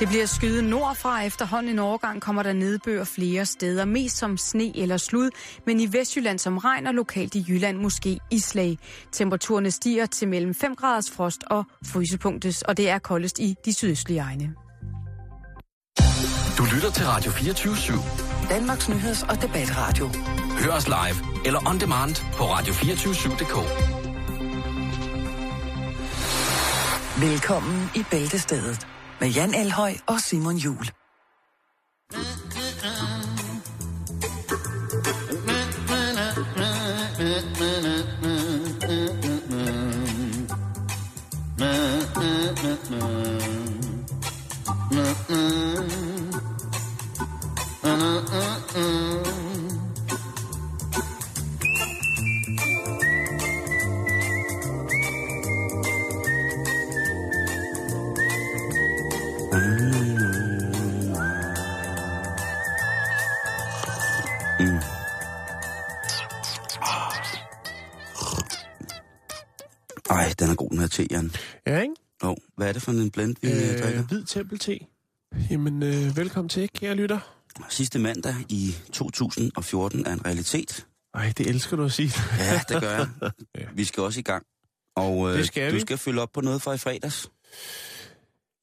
Det bliver skyet nordfra. Efterhånden en overgang kommer der nedbør flere steder. Mest som sne eller slud, men i Vestjylland som regn og lokalt i Jylland måske islag. Temperaturerne stiger til mellem 5 graders frost og frysepunktes, og det er koldest i de sydøstlige egne. Du lytter til Radio 24 /7. Danmarks nyheds- og debatradio. Hør os live eller on demand på radio247.dk. Velkommen i Bæltestedet med Jan Elhøj og Simon Jul. Ej, den er god, den her te, Jan. Ja, ikke? Oh, hvad er det for en blend, vi øh, drikker? hvid tempel-te. Jamen, øh, velkommen til, kære lytter. Sidste mandag i 2014 er en realitet. Ej, det elsker du at sige. Ja, det gør jeg. Vi skal også i gang. Og øh, Det skal du vi. skal følge op på noget fra i fredags.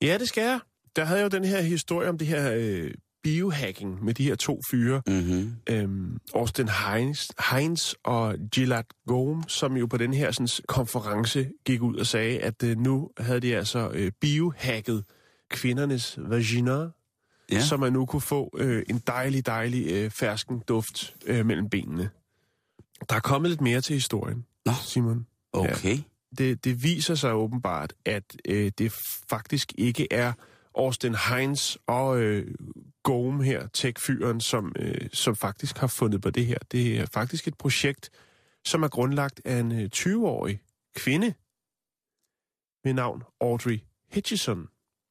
Ja, det skal jeg. Der havde jeg jo den her historie om det her øh, biohacking med de her to fyre. Mm-hmm. Øhm, Austin Heinz, Heinz og Gilad Gome, som jo på den her sådan, konference gik ud og sagde, at øh, nu havde de altså øh, biohacket kvindernes vagina, Ja. ja. så man nu kunne få øh, en dejlig, dejlig øh, fersken duft øh, mellem benene. Der er kommet lidt mere til historien, Nå. Simon. Okay. Det, det viser sig åbenbart, at øh, det faktisk ikke er Austin Heinz og øh, Gome her, tech-fyren, som, øh, som faktisk har fundet på det her. Det er faktisk et projekt, som er grundlagt af en øh, 20-årig kvinde ved navn Audrey Hitchison.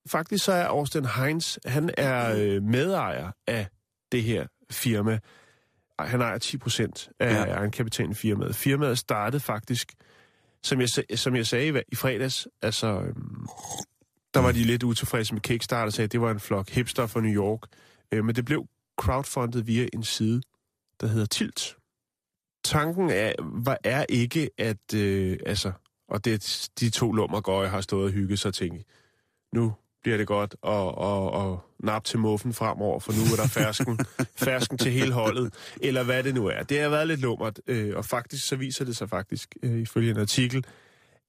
Faktisk så er Austin Heinz, han er øh, medejer af det her firma. Han ejer 10 procent af Ja. egenkapitalen firmaet. Firmaet startede faktisk, som jeg, som jeg sagde i, fredags, altså, øhm, der var de lidt utilfredse med Kickstarter og sagde, at det var en flok hipster fra New York. Øh, men det blev crowdfundet via en side, der hedder Tilt. Tanken er, var, er ikke, at øh, altså, og det de to lummergøje har stået og hygget sig og tænkt, nu bliver det godt og, og, og nap til muffen fremover, for nu er der fersken, fersken til hele holdet, eller hvad det nu er. Det har været lidt lummert, øh, og faktisk så viser det sig faktisk, øh, ifølge en artikel,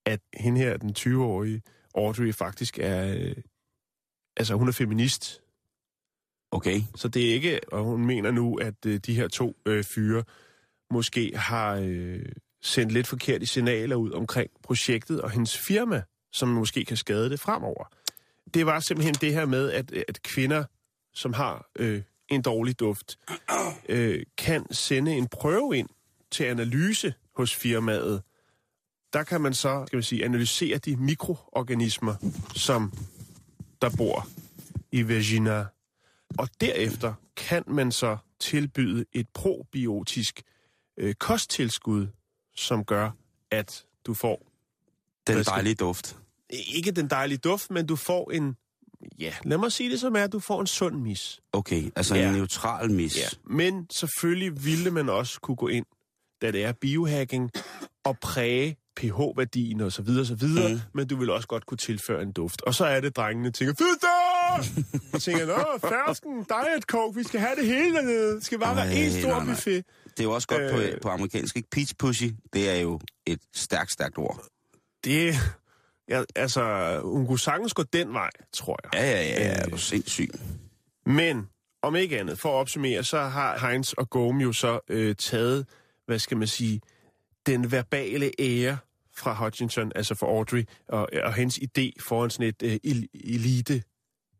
at hende her, den 20-årige Audrey, faktisk er, øh, altså hun er feminist, Okay. så det er ikke, og hun mener nu, at øh, de her to øh, fyre måske har øh, sendt lidt forkerte signaler ud omkring projektet og hendes firma, som måske kan skade det fremover. Det var simpelthen det her med, at, øh, at kvinder, som har øh, en dårlig duft, øh, kan sende en prøve ind til analyse hos firmaet. Der kan man så, skal man sige, analysere de mikroorganismer, som der bor i vagina. Og derefter kan man så tilbyde et probiotisk øh, kosttilskud, som gør, at du får Den dejlige duft. ikke den dejlige duft, men du får en, ja, lad mig sige det som er, du får en sund mis. Okay, altså Ja. en neutral mis. Ja. Men selvfølgelig ville man også kunne gå ind, da det er biohacking, og præge pH-værdien og så videre, så videre, Mm. men du vil også godt kunne tilføre en duft. Og så er det, drengene tænker, Fylder! og tænker, nå, fersken, diet coke, vi skal have det hele dernede. Det skal bare være en stor nej, nej. buffet. Det er jo også godt øh... På, på amerikansk, ikke? Peach pushy, det er jo et stærkt, stærkt ord. Det, ja, altså, hun kunne sagtens gå den vej, tror jeg. Ja, ja, ja, ja, er Øh. du sindssyg. Men om ikke andet, for at opsummere, så har Heinz og Gome jo så øh, taget, hvad skal man sige, den verbale ære fra Hutchinson, altså for Audrey, og, og hendes idé foran sådan et øh, el- elite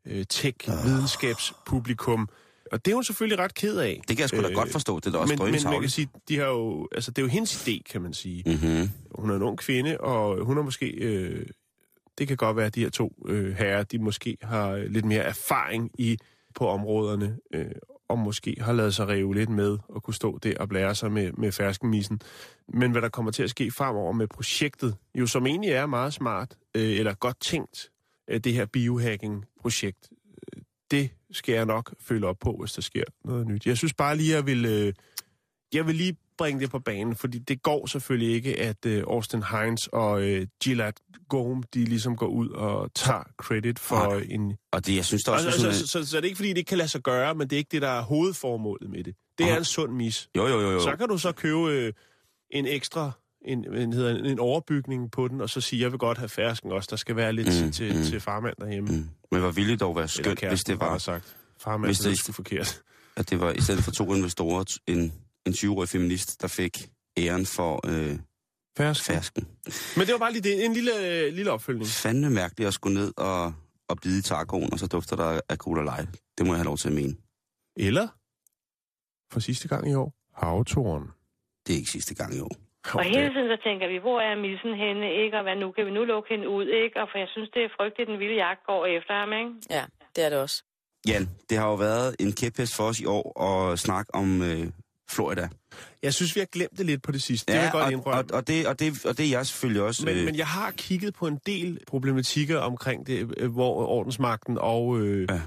øh, tech-videnskabspublikum. Og det er hun selvfølgelig ret ked af. Det kan jeg sgu da Øh, godt forstå, det er da også men, men man kan sige, de har jo, altså, det er jo hendes idé, kan man sige. Mm-hmm. Hun er en ung kvinde, og hun er måske... Øh, det kan godt være, at de her to øh, herrer, de måske har øh, lidt mere erfaring i på områderne, øh, og måske har lavet sig rive lidt med at kunne stå der og blære sig med, med ferskenmissen. Men hvad der kommer til at ske fremover med projektet, jo som egentlig er meget smart, øh, eller godt tænkt, det her biohacking-projekt, det skal jeg nok følge op på, hvis der sker noget nyt. Jeg synes bare lige, jeg vil, øh, jeg vil lige bringe det på banen, fordi det går selvfølgelig ikke, at øh, Austin Hines og øh, Gillette Gome, de ligesom går ud og tager credit for Nej. en... Og det, jeg synes da også... Altså, sådan, så, så, så, så er det ikke, fordi det ikke kan lade sig gøre, men det er ikke det, der er hovedformålet med det. Det er en sund mis. jo, jo, jo, jo. Så kan du så købe øh, en ekstra en, en, hedder, en, en overbygning på den, og så sige, jeg vil godt have fersken også. Der skal være lidt Mm, til, mm. til farmand derhjemme. Mm. Men hvor ville det dog være skønt, hvis det var, sagt. Farmand, hvis det det- sgu forkert. at det var i stedet for to investorer, en, en 20-årig feminist, der fik æren for øh, Fersken. fersken. Men det var bare lige det. En lille, lille opfølgning. Fandme mærkeligt at skulle ned og, og bide i tacoen, og så dufter der af Cola Light. Det må jeg have lov til at mene. Eller, for sidste gang i år, havtoren. Det er ikke sidste gang i år. Og hele tiden så tænker vi, hvor er missen henne, ikke? Og hvad nu? Kan vi nu lukke hende ud, ikke? Og for jeg synes, det er frygteligt, den vilde jagt går efter ham, ikke? Ja, det er det også. Jan, det har jo været en kæphest for os i år at snakke om øh, Florida. Jeg synes, vi har glemt det lidt på det sidste. det vil jeg godt og, indrømme. og, og, det, og, det, og det er jeg selvfølgelig også. Men, øh, men jeg har kigget på en del problematikker omkring det, øh, hvor ordensmagten og øh, Ja.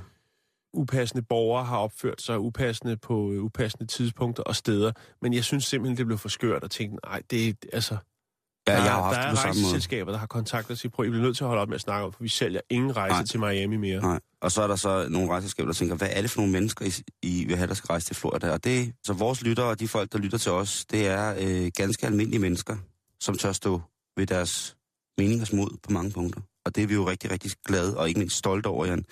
Upassende borgere har opført sig upassende på øh, upassende tidspunkter og steder. Men jeg synes simpelthen, det blev for skørt og tænkte, nej, det er altså... ja, der, jeg har haft der det er på samme måde. rejseselskaber, der har kontaktet os i prøv, I bliver nødt til at holde op med at snakke om, for vi sælger ingen rejse Nej. til Miami mere. Nej. Og så er der så nogle rejseskaber, der tænker, hvad er det for nogle mennesker, I, I vil have, der skal rejse til Florida? Og det, så vores lyttere og de folk, der lytter til os, det er øh, ganske almindelige mennesker, som tør stå ved deres meningers mod på mange punkter. Og det er vi jo rigtig, rigtig glade og ikke mindst stolte over, Jan.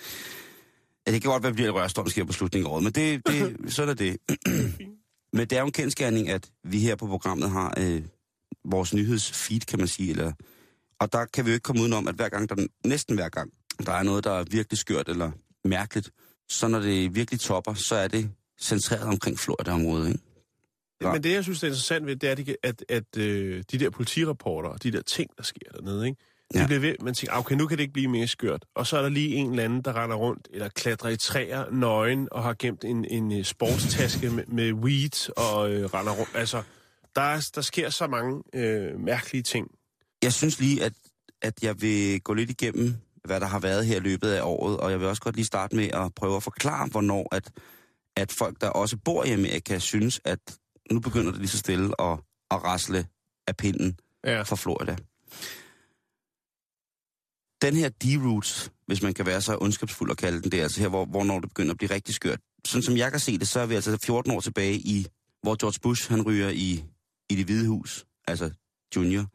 Ja, det kan godt være, at det bliver rørstormsker på slutningen af året, men det, det, sådan er det. men det er jo en kendskærning, at vi her på programmet har øh, vores nyhedsfeed, kan man sige, eller og der kan vi jo ikke komme udenom, at hver gang, der, næsten hver gang, der er noget, der er virkelig skørt eller mærkeligt, så når det virkelig topper, så er det centreret omkring Florida-området, ikke? Ja. Men det, jeg synes, der er interessant ved, det er, at, de- at, at øh, de der politirapporter og de der ting, der sker dernede, ikke? De Ja. ja. bliver ved, man tænker, "Ah, okay, nu kan det ikke blive mere skørt. Og så er der lige en eller anden, der render rundt, eller klatrer i træer, nøgen, og har gemt en, en øh, sportstaske med, med weed, og øh, render rundt. Altså, der, er, der sker så mange øh, mærkelige ting. Jeg synes lige, at, at jeg vil gå lidt igennem, hvad der har været her i løbet af året, og jeg vil også godt lige starte med at prøve at forklare, hvornår at, at folk, der også bor i Amerika, synes, at nu begynder det lige så stille at, at rasle af pinden Ja. fra Florida. Den her D-Roots, hvis man kan være så ondskabsfuld at kalde den, det er altså her, hvor, hvornår det begynder at blive rigtig skørt. Sådan som jeg kan se det, så er vi altså 14 år tilbage i, hvor George Bush, han ryger i, i det hvide hus, altså junior.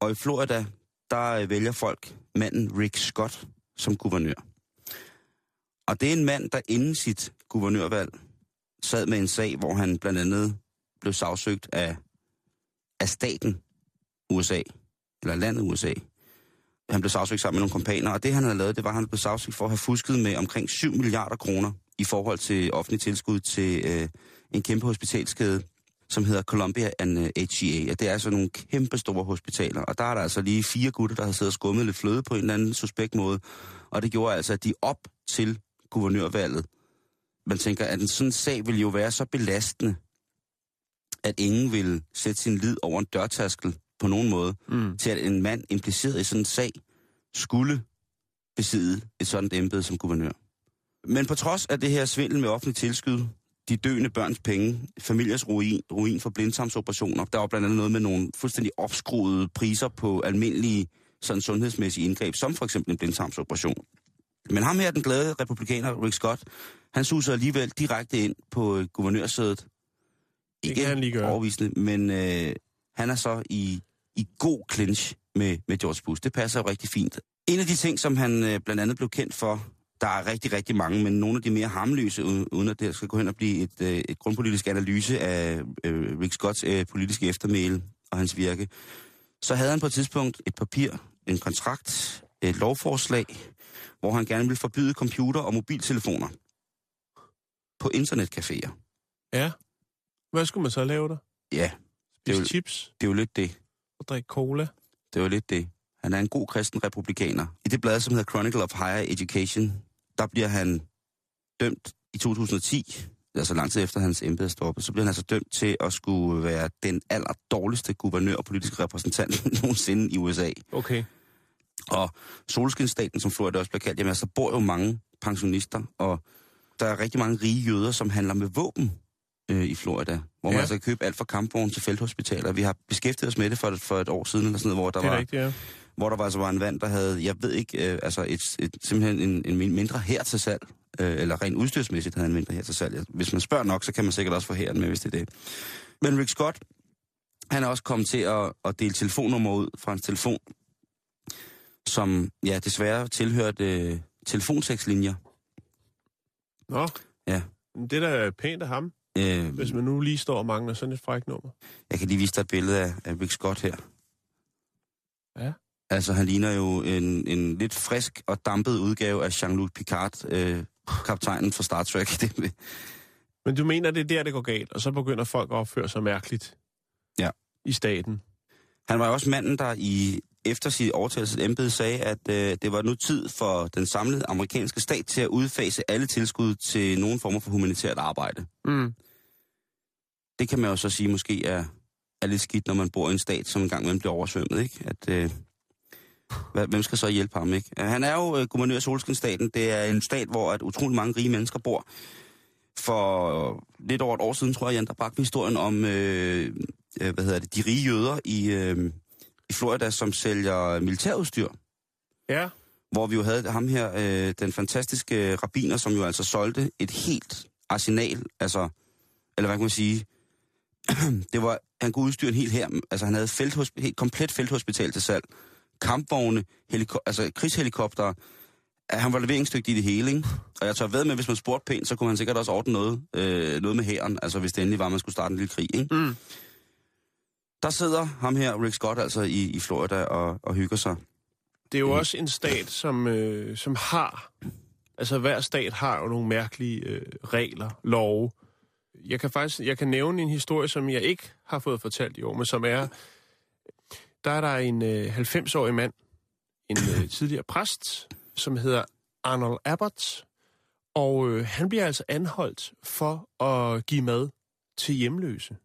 Og i Florida, der øh, vælger folk manden Rick Scott som guvernør. Og det er en mand, der inden sit guvernørvalg sad med en sag, hvor han blandt andet blev sagsøgt af, af staten USA, eller landet USA. Han blev sagsøgt sammen med nogle kompaner, og det han havde lavet, det var, at han blev sagsøgt for at have fusket med omkring 7 milliarder kroner i forhold til offentlig tilskud til øh, en kæmpe hospitalskæde, som hedder Columbia and øh, HCA. Og det er altså nogle kæmpe store hospitaler, og der er der altså lige fire gutter, der har siddet og skummet lidt fløde på en eller anden suspekt måde. Og det gjorde altså, at de op til guvernørvalget, man tænker, at en sådan sag vil jo være så belastende, at ingen vil sætte sin lid over en dørtaskel på nogen måde, Mm. til at en mand impliceret i sådan en sag skulle besidde et sådan embede som guvernør. Men på trods af det her svindel med offentlig tilskud, de døende børns penge, familiers ruin, ruin for blindtarmsoperationer, der var blandt andet noget med nogle fuldstændig opskruede priser på almindelige sådan sundhedsmæssige indgreb, som for eksempel en blindtarmsoperation. Men ham her, den glade republikaner, Rick Scott, han suser alligevel direkte ind på øh, guvernørsædet. Det kan han lige gøre. overvisende, men øh, han er så i, i god clinch med, med George Bush. Det passer jo rigtig fint. En af de ting, som han øh, blandt andet blev kendt for, der er rigtig, rigtig mange, men nogle af de mere harmløse, uden, at det skal gå hen og blive et, øh, et grundpolitisk analyse af øh, Rick Scotts øh, politiske eftermæle og hans virke, så havde han på et tidspunkt et papir, en kontrakt, et lovforslag, hvor han gerne ville forbyde computer og mobiltelefoner på internetcaféer. Ja. Hvad skulle man så lave der? Ja, Det er Spise jo- chips det er jo lidt det. og drikke cola? Det var lidt det. Han er en god kristen republikaner. I det blad, som hedder Chronicle of Higher Education, der bliver han dømt i 2010, altså lang tid efter hans embede stoppet, så bliver han altså dømt til at skulle være den aller dårligste guvernør og politiske repræsentant nogensinde i USA. Okay. Og solskinstaten, som Florida også bliver kaldt, jamen altså, der bor jo mange pensionister, og der er rigtig mange rige jøder, som handler med våben øh, i Florida, hvor man Ja. altså kan købe alt fra kampvogne til felthospitaler. Vi har beskæftiget os med det for, et- for et år siden, eller sådan noget, hvor der er var rigtigt, ja. hvor der var altså var en vand, der havde, jeg ved ikke, øh, altså et, et, simpelthen en, en mindre her til salg, øh, eller rent udstyrsmæssigt havde en mindre her til salg. Hvis man spørger nok, så kan man sikkert også få hæren med, hvis det er det. Men Rick Scott, han er også kommet til at, at dele telefonnummer ud fra hans telefon, som ja, desværre tilhørte øh, telefonsekslinjer. Nå. Ja. Det er da pænt af ham, Øh, hvis man nu lige står og mangler sådan et frækt nummer. Jeg kan lige vise dig et billede af, af Rick Scott her. Ja. Altså, han ligner jo en, en lidt frisk og dampet udgave af Jean-Luc Picard, øh, kaptajnen fra Star Trek. Men du mener, det er der, det går galt, og så begynder folk at opføre sig mærkeligt Ja. i staten. han var jo også manden, der i efter sit overtagelse embede sagde, at øh, det var nu tid for den samlede amerikanske stat til at udfase alle tilskud til nogen former for humanitært arbejde. Mm. Det kan man jo så sige måske er, er lidt skidt, når man bor i en stat, som engang imellem bliver oversvømmet, ikke? At, øh, hvem skal så hjælpe ham, ikke? Øh, Han er jo øh, guvernør af Solskinstaten. Det er en stat, hvor at utrolig mange rige mennesker bor. For øh, lidt over et år siden, tror jeg, Jan, der bragte historien om, øh, øh, hvad hedder det, de rige jøder i, øh, i Florida, som sælger militærudstyr. Ja, Hvor vi jo havde ham her, øh, den fantastiske rabiner, som jo altså solgte et helt arsenal, altså, eller hvad kan man sige, det var, han kunne udstyre en helt her, altså han havde felthosp- helt komplet felthospital til salg, kampvogne, heliko- altså krigshelikopter, han var leveringsdygtig i det hele, ikke? Og jeg tør ved med, hvis man spurgte pænt, så kunne han sikkert også ordne noget, øh, noget med hæren, altså hvis det endelig var, at man skulle starte en lille krig, ikke? Mm. Der sidder ham her, Rick Scott, altså i, i Florida og, og hygger sig. det er jo også en stat, som, øh, som har... Altså, hver stat har jo nogle mærkelige øh, regler, love. Jeg kan faktisk jeg kan nævne en historie, som jeg ikke har fået fortalt i år, men som er... Der er der en øh, 90-årig mand, en øh, tidligere præst, som hedder Arnold Abbott, og øh, han bliver altså anholdt for at give mad til hjemløse.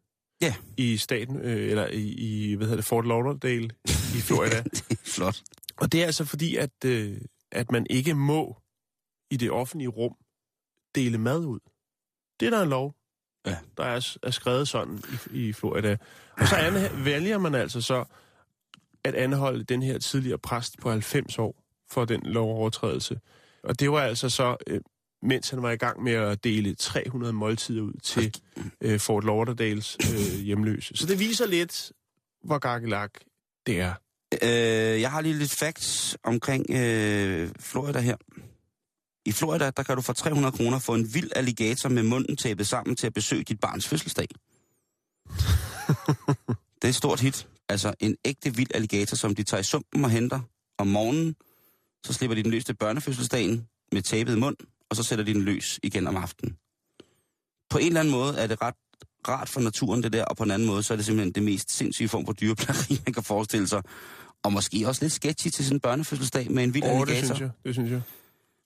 Ja. I staten, øh, eller i, i, hvad hedder det, Fort Lauderdale i Florida. Flot. Og det er altså fordi, at, øh, at man ikke må i det offentlige rum dele mad ud. Det er der en lov, Ja. der er, er skrevet sådan i, i Florida. Og så anha- vælger man altså så at anholde den her tidligere præst på 90 år for den lovovertrædelse. Og det var altså så, øh, mens han var i gang med at dele 300 måltider ud til øh, Fort Lauderdales øh, hjemløse. Så det viser lidt, hvor gakkelak det er. Øh, jeg har lige lidt facts omkring øh, Florida her. I Florida, der kan du for 300 kroner få en vild alligator med munden tæppet sammen til at besøge dit barns fødselsdag. det er et stort hit. Altså en ægte vild alligator, som de tager i sumpen og henter om morgenen. Så slipper de den løs til børnefødselsdagen med tabet mund, og så sætter de den løs igen om aftenen. På en eller anden måde er det ret rart for naturen, det der, og på en anden måde, så er det simpelthen det mest sindssyge form for dyreplageri, man kan forestille sig. Og måske også lidt sketchy til sin børnefødselsdag med en vild det alligator. synes jeg. Det synes jeg.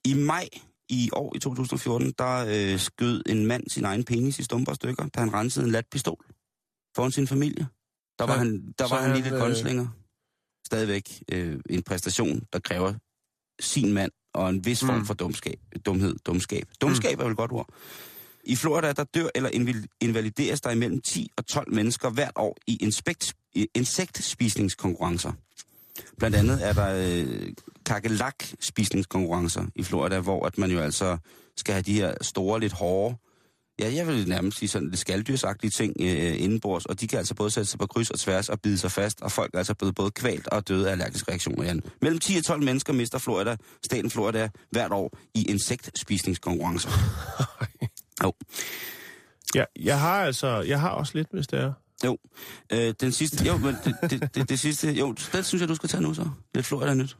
I maj i år, i 2014, der øh, skød en mand sin egen penis i stumper stykker, da han rensede en lat pistol foran sin familie. Der var Så- han, der var han han, lille øh, gunslinger. Stadigvæk øh, en præstation, der kræver sin mand og en vis form Mm. for dumskab, dumhed, dumskab. Dumskab er vel et godt ord. I Florida, der dør eller invalideres der imellem 10 og 12 mennesker hvert år i inspekt, i insektspisningskonkurrencer. Blandt andet er der øh, kakelak-spisningskonkurrencer i Florida, hvor at man jo altså skal have de her store, lidt hårde, ja, jeg vil nærmest sige sådan lidt skalddyrsagtige ting øh, indenbords, og de kan altså både sætte sig på kryds og tværs og bide sig fast, og folk er altså blevet både kvalt og døde af allergiske reaktioner. Jan. Mellem 10 og 12 mennesker mister Florida, staten Florida hvert år i insektspisningskonkurrencer. Jo. Ja, jeg har altså, jeg har også lidt, hvis det er. Jo, øh, den sidste, jo, men det, det, det, det sidste, jo, det synes jeg, du skal tage nu så. Lidt Florida nyt.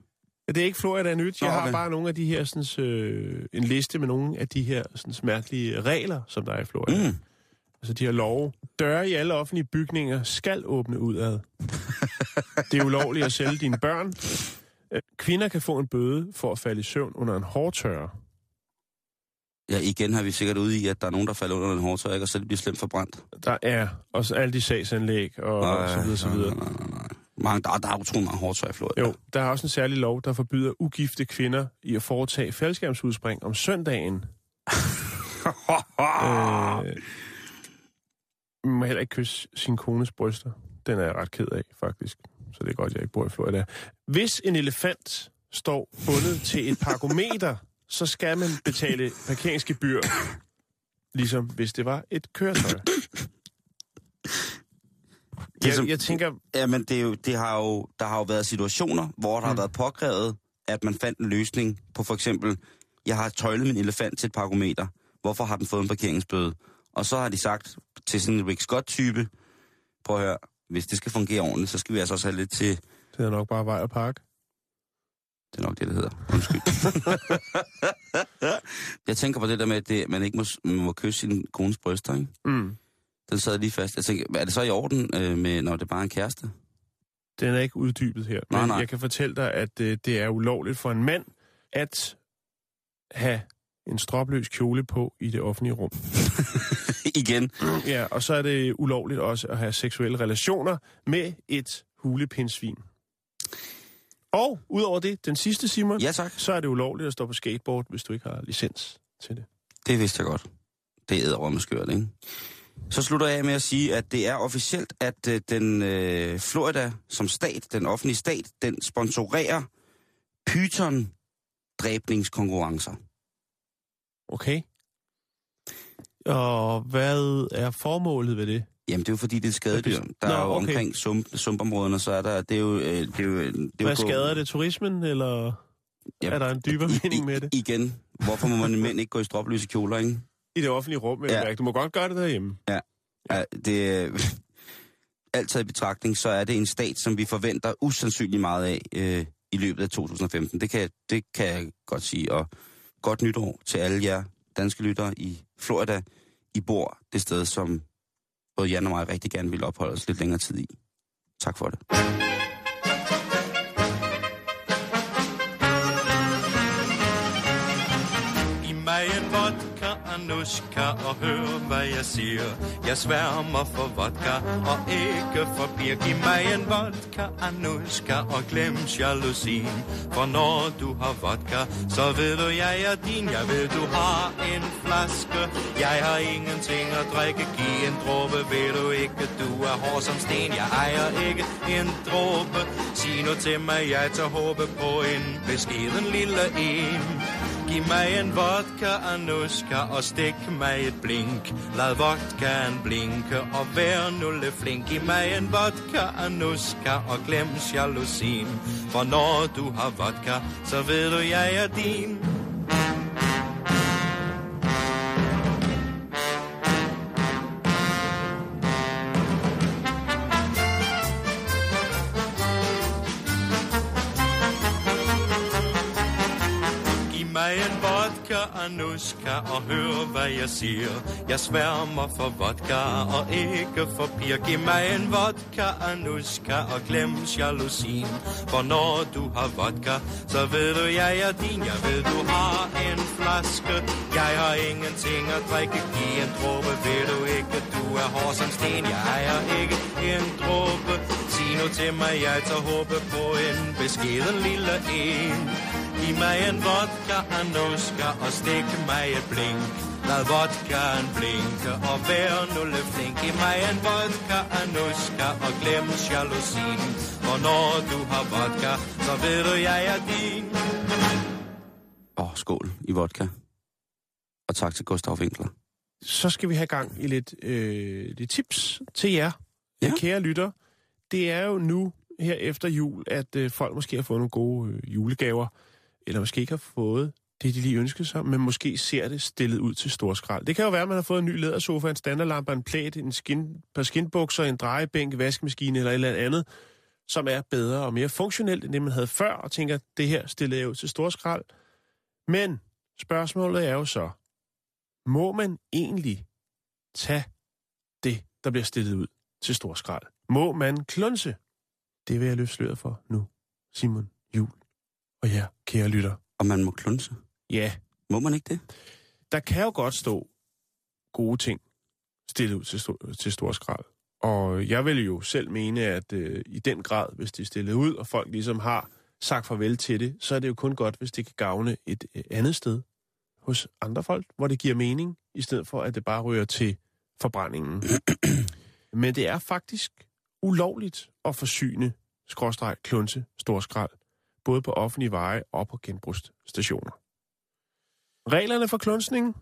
Ja, det er ikke Florida nyt. Jeg Nå, har okay. bare nogle af de her, sådan, øh, en liste med nogle af de her sådan, mærkelige regler, som der er i Florida. Mm. Altså de her love. Døre i alle offentlige bygninger skal åbne udad. Det er ulovligt at sælge dine børn. Øh, Kvinder kan få en bøde for at falde i søvn under en hårdtørre. Ja, igen har vi sikkert ude i, at der er nogen, der falder under en hårdtøj, ikke? og så bliver slemt forbrændt. Der er også alle de sagsanlæg og, og så videre, så videre. Nej, nej, nej, nej. Mange, der, der er utrolig mange hårdt tøj i Florida. Jo, der er også en særlig lov, der forbyder ugifte kvinder i at foretage faldskærmsudspring om søndagen. øh, man må heller ikke kysse sin kones bryster. Den er jeg ret ked af, faktisk. Så det er godt, jeg ikke bor i Florida. Hvis en elefant står bundet til et parkometer, så skal man betale parkeringsgebyr, ligesom hvis det var et køretøj. Jeg, som- jeg tænker, Jamen, det, er jo, det har jo, der har jo været situationer, hvor der mm. har været påkrævet, at man fandt en løsning på for eksempel, jeg har tøjlet min elefant til et parkometer. Hvorfor har den fået en parkeringsbøde? Og så har de sagt til sådan en Rick Scott-type, prøv at høre, hvis det skal fungere ordentligt, så skal vi altså også have lidt til, det er nok bare vej og park. Det er nok det, det hedder. Undskyld. jeg tænker på det der med, at det, man ikke må, man må kysse sin kones bryster, ikke? Mm. Den sad lige fast. Jeg tænker, er det så i orden, øh, med, når det bare er en kæreste? Den er ikke uddybet her. Nej, Men nej. jeg kan fortælle dig, at øh, det er ulovligt for en mand at have en stropløs kjole på i det offentlige rum. Igen. Ja, og så er det ulovligt også at have seksuelle relationer med et hulepindsvin. Og udover det, den sidste, Simon, Ja, tak. så er det ulovligt at stå på skateboard, hvis du ikke har licens til det. Det vidste jeg godt. Det er med skørt, ikke? Så slutter jeg af med at sige, at det er officielt, at øh, den øh, Florida som stat, den offentlige stat, den sponsorerer python-dræbningskonkurrencer. Okay. Og hvad er formålet ved det? Jamen, det er jo fordi, det er skadedyr. Der Nå, er jo okay. omkring sump, sumpområderne, så er der, det er jo... øh, Det er jo, det er jo Hvad gå- skader det? Turismen, eller Ja, er der en dybere mening med det? Igen, hvorfor må man mænd ikke gå i stropløse kjoler, ikke? I det offentlige rum, Ja. mærke. Du må godt gøre det derhjemme. Ja, det, øh, alt taget i betragtning, så er det en stat, som vi forventer usandsynligt meget af øh, i løbet af 2015. Det kan, det kan jeg godt sige. Og godt nytår til alle jer danske lyttere i Florida. I bor det sted, som både Jan og mig rigtig gerne vil opholde os lidt længere tid i. Tak for det. I mig en vodka, Anushka, og hør, hvad jeg siger. Jeg sværmer for vodka og ikke for bier. Giv mig en vodka, Anushka, og glem jalousien. For når du har vodka, så ved du, jeg er din. Jeg ved, du har en flaske. Jeg har ingenting at drikke. Giv en dråbe, ved du ikke, du er hård som sten. Jeg ejer ikke en dråbe. Sig nu til mig, jeg tager håbe på en beskeden lille en. Giv mig en vodka, Anushka, og stik mig et blink. Lad vodkaen blinke, og vær nulle flink. Giv mig en vodka, Anushka, og glem jalousien. For når du har vodka, så ved du, jeg er din. Anushka, og hør, hvad jeg siger. Jeg sværmer for vodka og ikke for piger. Giv mig en vodka, Anushka, og glem jalousien. For når du har vodka, så ved du, jeg er din. Jeg ved, du har en flaske. Jeg har ingenting at drikke. Giv en dråbe, ved du ikke, du er hård som sten. Jeg ejer ikke en dråbe. Sig nu til mig, jeg tager håbe på en beskeden lille en. Giv mig en vodka, Anushka, og stik mig et blink. Lad vodkaen blinke, og vær nu lidt flink. Giv mig en vodka, Anushka, og glem jalousien. For når du har vodka, så ved du, jeg er din. Åh, oh, skål i vodka. Og tak til Gustav Winkler. Så skal vi have gang i lidt, øh, lidt tips til jer, ja. kære lytter. Det er jo nu, her efter jul, at øh, folk måske har fået nogle gode øh, julegaver, eller måske ikke har fået det, de lige ønskede sig, men måske ser det stillet ud til storskrald. Det kan jo være, at man har fået en ny lædersofa, en standardlampe, en plæt, en skin, par skinbukser, en drejebænk, vaskemaskine eller et eller andet, som er bedre og mere funktionelt end det, man havde før, og tænker, det her stiller jeg ud til storskrald. Men spørgsmålet er jo så, må man egentlig tage det, der bliver stillet ud til storskrald? Må man klunse? Det vil jeg løfte sløret for nu, Simon Jul og jer, kære lytter. Og man må klunse. Ja, Må man ikke det? der kan jo godt stå gode ting stillet ud til, stor, til storskrald. Og jeg vil jo selv mene, at øh, i den grad, hvis det er stillet ud, og folk ligesom har sagt farvel til det, så er det jo kun godt, hvis det kan gavne et øh, andet sted hos andre folk, hvor det giver mening, i stedet for at det bare rører til forbrændingen. Men det er faktisk ulovligt at forsyne skråstreg, klunse, storskrald, både på offentlige veje og på genbrugsstationer. Reglerne for klunsning,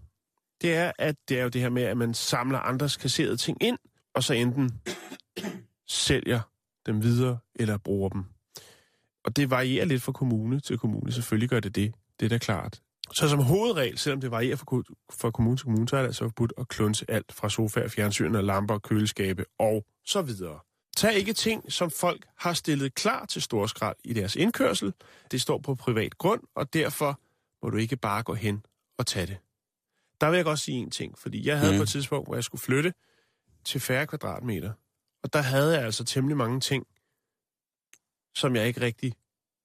det er, at det er jo det her med, at man samler andres kasserede ting ind, og så enten sælger dem videre eller bruger dem. Og det varierer lidt fra kommune til kommune. Selvfølgelig gør det det. Det er da klart. Så som hovedregel, selvom det varierer fra, fra kommune til kommune, så er det altså forbudt at klunse alt fra sofaer, fjernsyn og lamper, køleskabe og så videre. Tag ikke ting, som folk har stillet klar til storskrald i deres indkørsel. Det står på privat grund, og derfor må du ikke bare gå hen og tage det. Der vil jeg godt sige en ting, fordi jeg havde Mm. på et tidspunkt, hvor jeg skulle flytte til færre kvadratmeter, og der havde jeg altså temmelig mange ting, som jeg ikke rigtig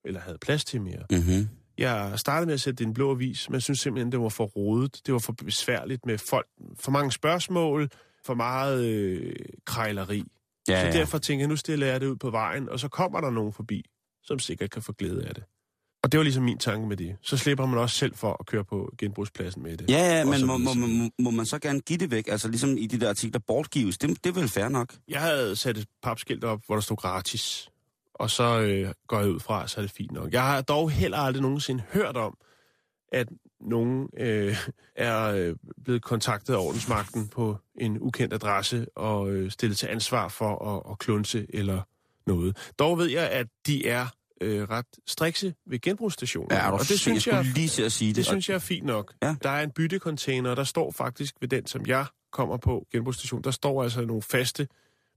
eller havde plads til mere. Mm-hmm. Jeg startede med at sætte en blå avis, men jeg synes simpelthen, det var for rodet. Det var for besværligt med folk. For mange spørgsmål, for meget øh, krejleri. Ja, Så ja. derfor tænker jeg, nu stiller jeg det ud på vejen, og så kommer der nogen forbi, som sikkert kan få glæde af det. Og det var ligesom min tanke med det. Så slipper man også selv for at køre på genbrugspladsen med det. Ja, ja, men må, må, må, må man så gerne give det væk? Altså ligesom i de der artikler bortgives. Det, det er vel fair nok? Jeg havde sat et papskilt op, hvor der stod gratis. Og så øh, går jeg ud fra, så er det fint nok. Jeg har dog heller aldrig nogensinde hørt om, at nogen øh, er øh, blevet kontaktet af ordensmagten på en ukendt adresse og øh, stillet til ansvar for at, at klunse eller noget. Dog ved jeg, at de er øh, ret strikse ved genbrugsstationer. Ja, og det synes jeg jeg, lige til at sige det. det synes jeg er fint nok. Ja. Der er en byttecontainer, og der står faktisk ved den, som jeg kommer på, genbrugsstation, der står altså nogle faste,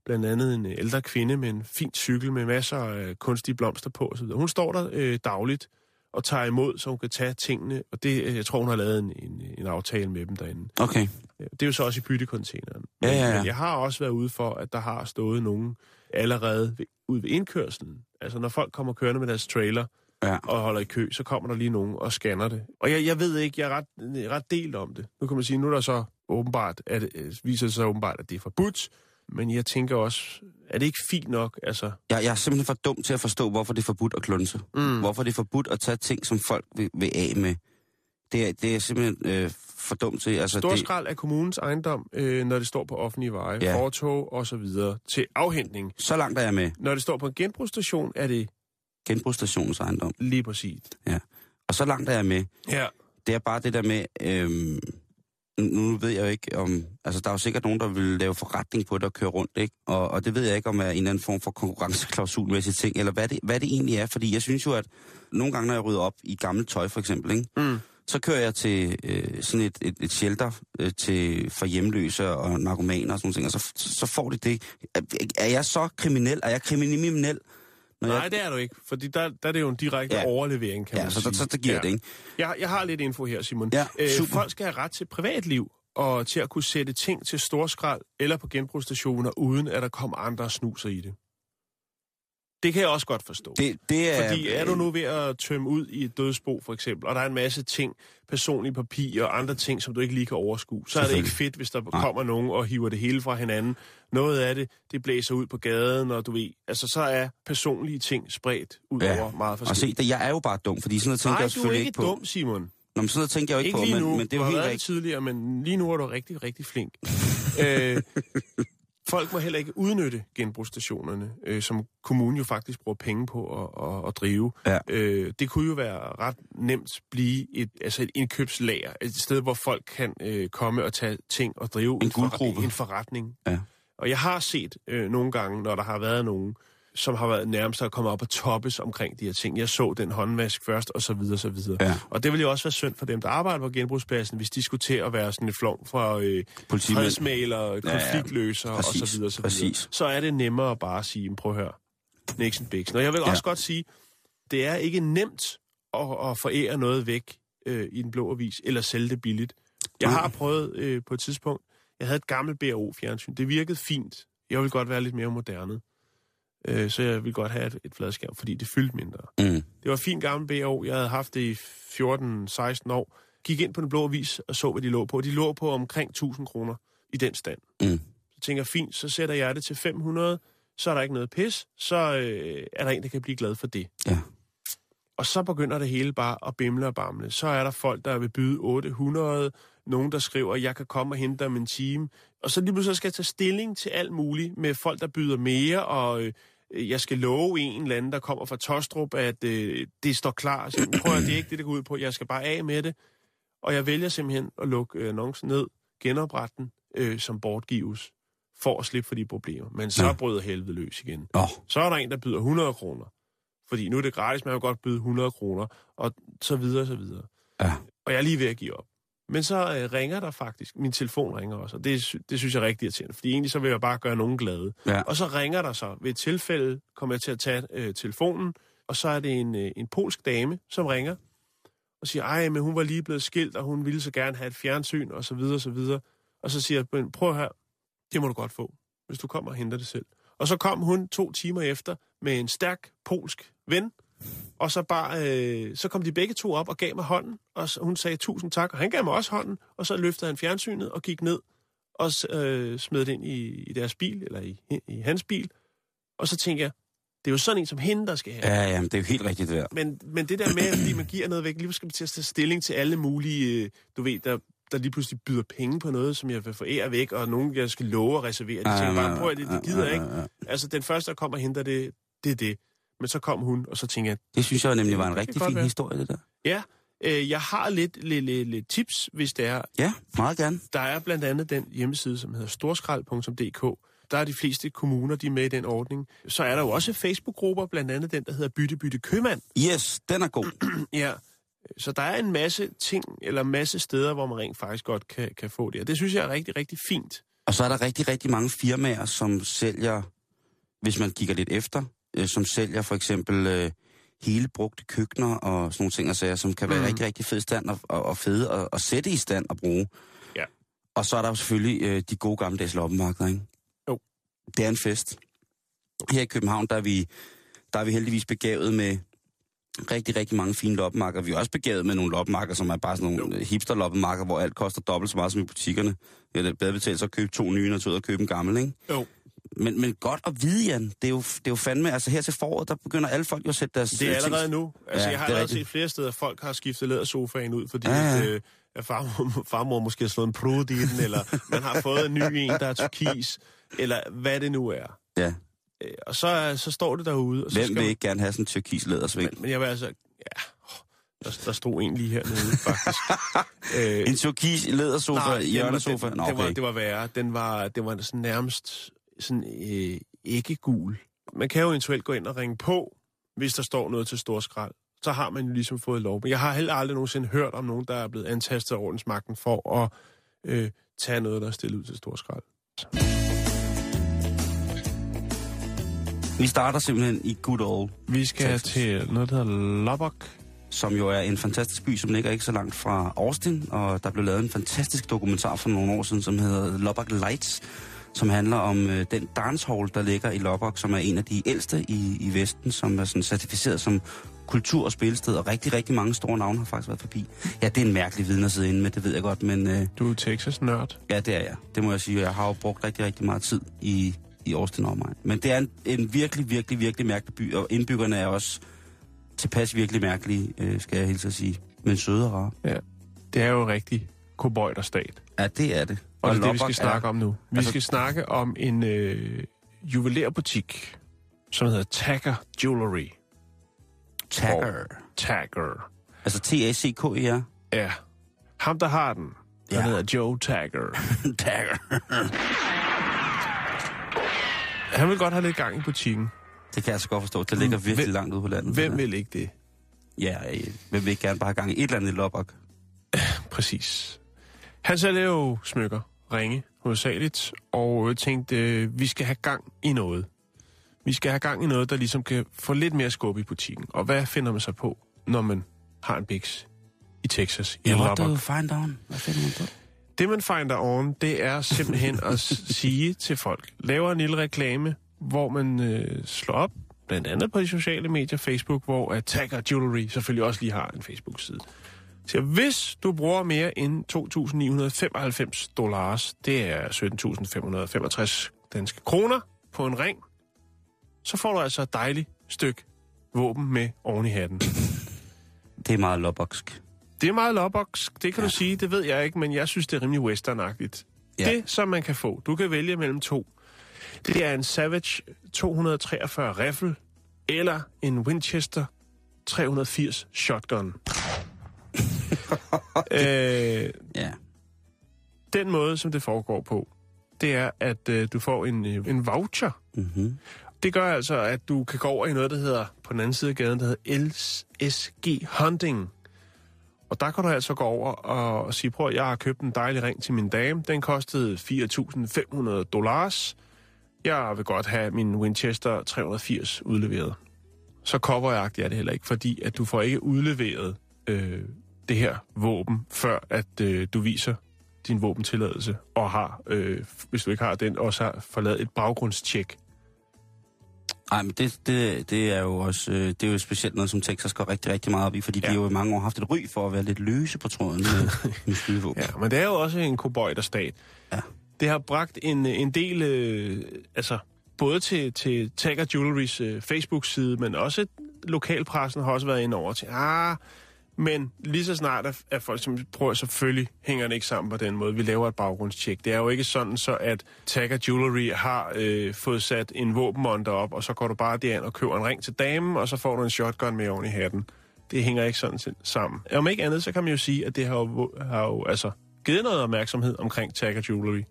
blandt andet en ældre kvinde med en fin cykel med masser af kunstige blomster på osv. Hun står der øh, dagligt og tager imod, så hun kan tage tingene, og det, øh, jeg tror, hun har lavet en, en, en aftale med dem derinde. Okay. Det er jo så også i byttecontaineren. Ja, ja, ja. Men jeg har også været ude for, at der har stået nogen allerede ved, ude ved indkørselen. Altså når folk kommer kørende med deres trailer, Ja. og holder i kø, så kommer der lige nogen og scanner det. Og jeg, jeg ved ikke, jeg er ret, ret delt om det. Nu kan man sige, nu er der så åbenbart, at det viser sig så åbenbart, at det er forbudt. Men jeg tænker også, er det ikke fint nok? Altså, Jeg, jeg er simpelthen for dum til at forstå, hvorfor det er forbudt at klunse. mm. Hvorfor det er forbudt at tage ting, som folk vil, vil af med. Det er, det er simpelthen øh, for dumt til. Altså, Stor det, skrald af kommunens ejendom, øh, når det står på offentlige veje, Ja. ja. fortog og så videre, til afhentning. så langt er jeg med. Når det står på en genbrugsstation, er det Genbrugsstationens ejendom. lige præcis. Og så langt er jeg med. Ja. Det er bare det der med... Øhm, nu ved jeg jo ikke om... Altså, der er jo sikkert nogen, der vil lave forretning på det og køre rundt, ikke? Og, og det ved jeg ikke, om er en eller anden form for konkurrenceklausulmæssig ting, eller hvad det, hvad det egentlig er. Fordi jeg synes jo, at nogle gange, når jeg rydder op i gammelt tøj, for eksempel, ikke? Mm. så kører jeg til øh, sådan et, et, et shelter øh, til, for hjemløse og narkomaner og sådan nogle ting, og så, så får de det. Er, er jeg så kriminel? Er jeg kriminel? Når Nej, jeg, det er du ikke, fordi der, der er det jo en direkte Ja. overlevering, kan ja, man så, sige. så, så, så giver ja. det, ikke? Jeg, jeg har lidt info her, Simon. Ja, øh, folk skal have ret til privatliv og til at kunne sætte ting til storskrald eller på genbrugsstationer, uden at der kommer andre snuser i det. Det kan jeg også godt forstå. Det, det er, Fordi er du nu ved at tømme ud i et dødsbo, for eksempel, og der er en masse ting, personlige papir og andre ting, som du ikke lige kan overskue, så er det ikke fedt, hvis der Nej. kommer nogen og hiver det hele fra hinanden. Noget af det, det blæser ud på gaden, og du ved, altså så er personlige ting spredt ud Ja. over meget Og se, forskelligt. det, det, jeg er jo bare dum, fordi sådan noget tænker Nej, jeg du er selvfølgelig ikke ikke på. dum, Simon. Nå, men sådan noget tænker jeg jo ikke, Ikke på, lige nu, men, men det er du jo har helt rigtigt. tidligere, men lige nu er du rigtig, rigtig flink. øh, folk må heller ikke udnytte genbrugsstationerne, øh, som kommunen jo faktisk bruger penge på at, at, at drive. Ja. Øh, det kunne jo være ret nemt blive et, altså et indkøbslager, et sted, hvor folk kan øh, komme og tage ting og drive En forre- guldgrube. en forretning. Ja. Og jeg har set øh, nogle gange, når der har været nogen, som har været nærmest at komme op og toppes omkring de her ting. Jeg så den håndvask først, og så videre, så videre. Ja. Og det ville jo også være synd for dem, der arbejder på genbrugspladsen, hvis de skulle til at være sådan et flong fra øh, Politimænd. fredsmaler, konfliktløsere ja, Præcis, og så videre, så videre. præcis. Så er det nemmere at bare sige, "Men prøv at høre, Nixon Bixen. Og jeg vil Ja. også godt sige, det er ikke nemt at, at forære noget væk øh, i den blå avis, eller sælge det billigt. Jeg Nej. har prøvet øh, på et tidspunkt, jeg havde et gammelt BRO-fjernsyn. Det virkede fint. Jeg vil godt være lidt mere moderne. Øh, så jeg vil godt have et, et fladskærm, fordi det fyldte mindre. Mm. Det var fint gammel BO. Jeg havde haft det i 14-16 år. Gik ind på den blå avis og så, hvad de lå på. De lå på omkring 1000 kroner i den stand. Mm. Så tænker jeg, fint, så sætter jeg det til 500, så er der ikke noget pis, så øh, er der en, der kan blive glad for det. Ja. Og så begynder det hele bare at bimle og bamle. Så er der folk, der vil byde 800, nogen, der skriver, jeg kan komme og hente dig om en time. Og så lige pludselig skal jeg tage stilling til alt muligt med folk, der byder mere, og øh, jeg skal love en eller anden, der kommer fra Tostrup, at øh, det står klar. Så prøv at det er ikke det, der går ud på. Jeg skal bare af med det. Og jeg vælger simpelthen at lukke øh, annoncen ned, genoprette den, øh, som bortgives, for at slippe for de problemer. Men så Nå. bryder helvede løs igen. Nå, Så er der en, der byder 100 kroner. Fordi nu er det gratis, man kan godt byde 100 kroner, og så videre, og så videre. ja. Og jeg er lige ved at give op. Men så øh, ringer der faktisk. Min telefon ringer også, og det, det synes jeg er rigtig irriterende. Fordi egentlig så vil jeg bare gøre nogen glade. Ja. Og så ringer der så. Ved et tilfælde kommer jeg til at tage øh, telefonen, og så er det en, øh, en polsk dame, som ringer og siger, ej, men hun var lige blevet skilt, og hun ville så gerne have et fjernsyn, og så videre, og så videre. Og så siger jeg, "Men prøv her, det må du godt få, hvis du kommer og henter det selv. Og så kom hun to timer efter med en stærk polsk ven, og så, bare, øh, så kom de begge to op og gav mig hånden, og så, hun sagde tusind tak, og han gav mig også hånden, og så løftede han fjernsynet og gik ned og øh, smed det ind i, i deres bil, eller i, i hans bil. Og så tænker jeg, det er jo sådan en som hende, der skal have. Ja, ja, det er jo helt rigtigt det der. Men, men det der med, fordi man giver noget væk, lige skal man til at tage stilling til alle mulige, øh, du ved, der, der lige pludselig byder penge på noget, som jeg vil forære væk, og nogen, jeg skal love at reservere. De tænker bare, prøv at det, det gider ikke. Altså, den første, der kommer og henter det, det er det. Men så kom hun, og så tænker jeg, Det synes jeg nemlig var en rigtig fin være. historie, det der. ja, øh, jeg har lidt, lidt, lidt, lidt tips, hvis det er. Ja, meget gerne. Der er blandt andet den hjemmeside, som hedder storskrald.dk. Der er de fleste kommuner, de er med i den ordning. Så er der jo også Facebook-grupper, blandt andet den, der hedder Bytte Bytte Købmand. Yes, den er god. Ja, så der er en masse ting, eller en masse steder, hvor man rent faktisk godt kan, kan få det. Og det synes jeg er rigtig, rigtig fint. Og så er der rigtig, rigtig mange firmaer, som sælger, hvis man kigger lidt efter, øh, som sælger for eksempel øh, hele brugte køkkener og sådan nogle ting og sager, som kan være Mm. rigtig, rigtig fed stand og, og, og fede at, at sætte i stand og bruge. Ja. Og så er der jo selvfølgelig øh, de gode gammeldags loppemarkeder, ikke? Jo. Det er en fest. Her i København, der er vi, der er vi heldigvis begavet med rigtig, rigtig mange fine loppemarker. Vi er også begavet med nogle loppemarker, som er bare sådan nogle hipster-loppemarker, hvor alt koster dobbelt så meget som i butikkerne. Det er bedre betalt så at købe to nye, ud og købe en gammel, ikke? Jo. Men, men godt at vide, Jan. Det er, jo, det er jo fandme... Altså her til foråret, der begynder alle folk jo at sætte deres... Det er øh, ting- allerede nu. Altså, Ja, jeg har er allerede set flere steder, at folk har skiftet lædersofaen ud, fordi Ja, ja. At, øh, at farmor, farmor måske har slået en prud i den, eller man har fået en ny en, der er turkis, eller hvad det nu er. Ja. Øh, Og så, så står det derude. Og så Hvem skal vil man- ikke gerne have sådan en tyrkis lædersving? Men, men jeg vil altså... Ja, der, der stod en lige hernede, faktisk. øh, En turkis lædersofa, hjørnesofa? Den, Nå, det, var, okay. det var værre. Den var, det var sådan nærmest sådan øh, ikke gul. Man kan jo eventuelt gå ind og ringe på, hvis der står noget til stor skrald. Så har man jo ligesom fået lov. Men jeg har heller aldrig nogensinde hørt om nogen, der er blevet antastet af ordensmagten for at øh, tage noget, der er stillet ud til stor skrald. Vi starter simpelthen i good old, Vi skal Texas. til noget, der hedder Lubbock. som jo er en fantastisk by, som ligger ikke så langt fra Austin, og der blev lavet en fantastisk dokumentar for nogle år siden, som hedder Lubbock Lights, som handler om øh, den dancehall, der ligger i Lubbock, som er en af de ældste i, i Vesten, som er sådan certificeret som kultur- og spilsted, og rigtig, rigtig mange store navne har faktisk været forbi. Ja, det er en mærkelig viden at sidde inde med, det ved jeg godt, men øh, Du er Texas-nørd. ja, det er jeg. Det må jeg sige. Jeg har jo brugt rigtig, rigtig meget tid i, i Austin og omegn. Men det er en, en virkelig, virkelig, virkelig mærkelig by, og indbyggerne er også tilpas virkelig mærkelige, øh, skal jeg hilse at sige. Men søde og rare. Ja. Det er jo rigtig kobøjterstat. Ja, det er det. Og det er det, vi skal snakke om nu. Vi Altså- skal snakke om en øh, juvelerbutik, som hedder Tagger Jewelry. Tagger. Tagger. Altså T-A-C-K-E-R. Ja. Ham, der har den, han Ja. hedder Joe Tagger. Tagger. Han vil godt have lidt gang i butikken. det kan jeg så godt forstå. Det ligger virkelig Hvem- langt ude på landet. Hvem vil ikke det? Ja, øh, hvem vil ikke gerne bare have gang i et eller andet i? Præcis. Han sælger jo smykker, ringe hovedsageligt, og jeg tænkte, øh, vi skal have gang i noget. Vi skal have gang i noget, der ligesom kan få lidt mere skub i butikken. Og hvad finder man sig på, når man har en biks i Texas, i Ja, what do you find on? Hvad finder man på? Det, man finder on, det er simpelthen at sige til folk, laver en lille reklame, hvor man øh, slår op, blandt andet på de sociale medier, Facebook, hvor uh, Tagger Jewelry selvfølgelig også lige har en Facebook-side. Så hvis du bruger mere end 2.995 dollars, det er 17.565 danske kroner, på en ring, så får du altså et dejligt stykke våben med oven i hatten. Det er meget loboksk. Det er meget lobbox, det kan ja. du sige, det ved jeg ikke, men jeg synes, det er rimelig westernagtigt. Ja. Det, som man kan få, du kan vælge mellem to. Det er en Savage 243 riffel eller en Winchester 380 shotgun. øh, Ja. den måde, som det foregår på, det er, at øh, du får en, øh, en voucher. Mm-hmm. Det gør altså, at du kan gå over i noget, der hedder, på den anden side af gaden, der hedder LSG Hunting. Og der kan du altså gå over og sige, prøv jeg har købt en dejlig ring til min dame. Den kostede 4.500 dollars. Jeg vil godt have min Winchester 380 udleveret. Så cowboyagtigt er det heller ikke, fordi at du får ikke udleveret øh, det her våben, før at øh, du viser din våbentilladelse, og har, øh, hvis du ikke har den, også har forladet et baggrundstjek. Ej, men det, det, det er jo også øh, det er jo specielt noget, som Texas går rigtig, rigtig meget op i, fordi ja. De har jo i mange år haft et ry for at være lidt løse på tråden med, med skydevåben. Ja, men det er jo også en cowboy-stat. Ja. Det har bragt en, en del, øh, altså både til, til Tagger Jewelrys øh, Facebook-side, men også lokalpressen har også været inde over til, ah, men lige så snart er, er folk, som prøver, selvfølgelig hænger det ikke sammen på den måde. Vi laver et baggrundstjek. Det er jo ikke sådan, så at Tagger Jewelry har øh, fået sat en våbenmonter op, og så går du bare derind og køber en ring til damen, og så får du en shotgun med oven i hatten. Det hænger ikke sådan sammen. Om ikke andet, så kan man jo sige, at det har jo, har jo altså, givet noget opmærksomhed omkring Tagger Jewelry.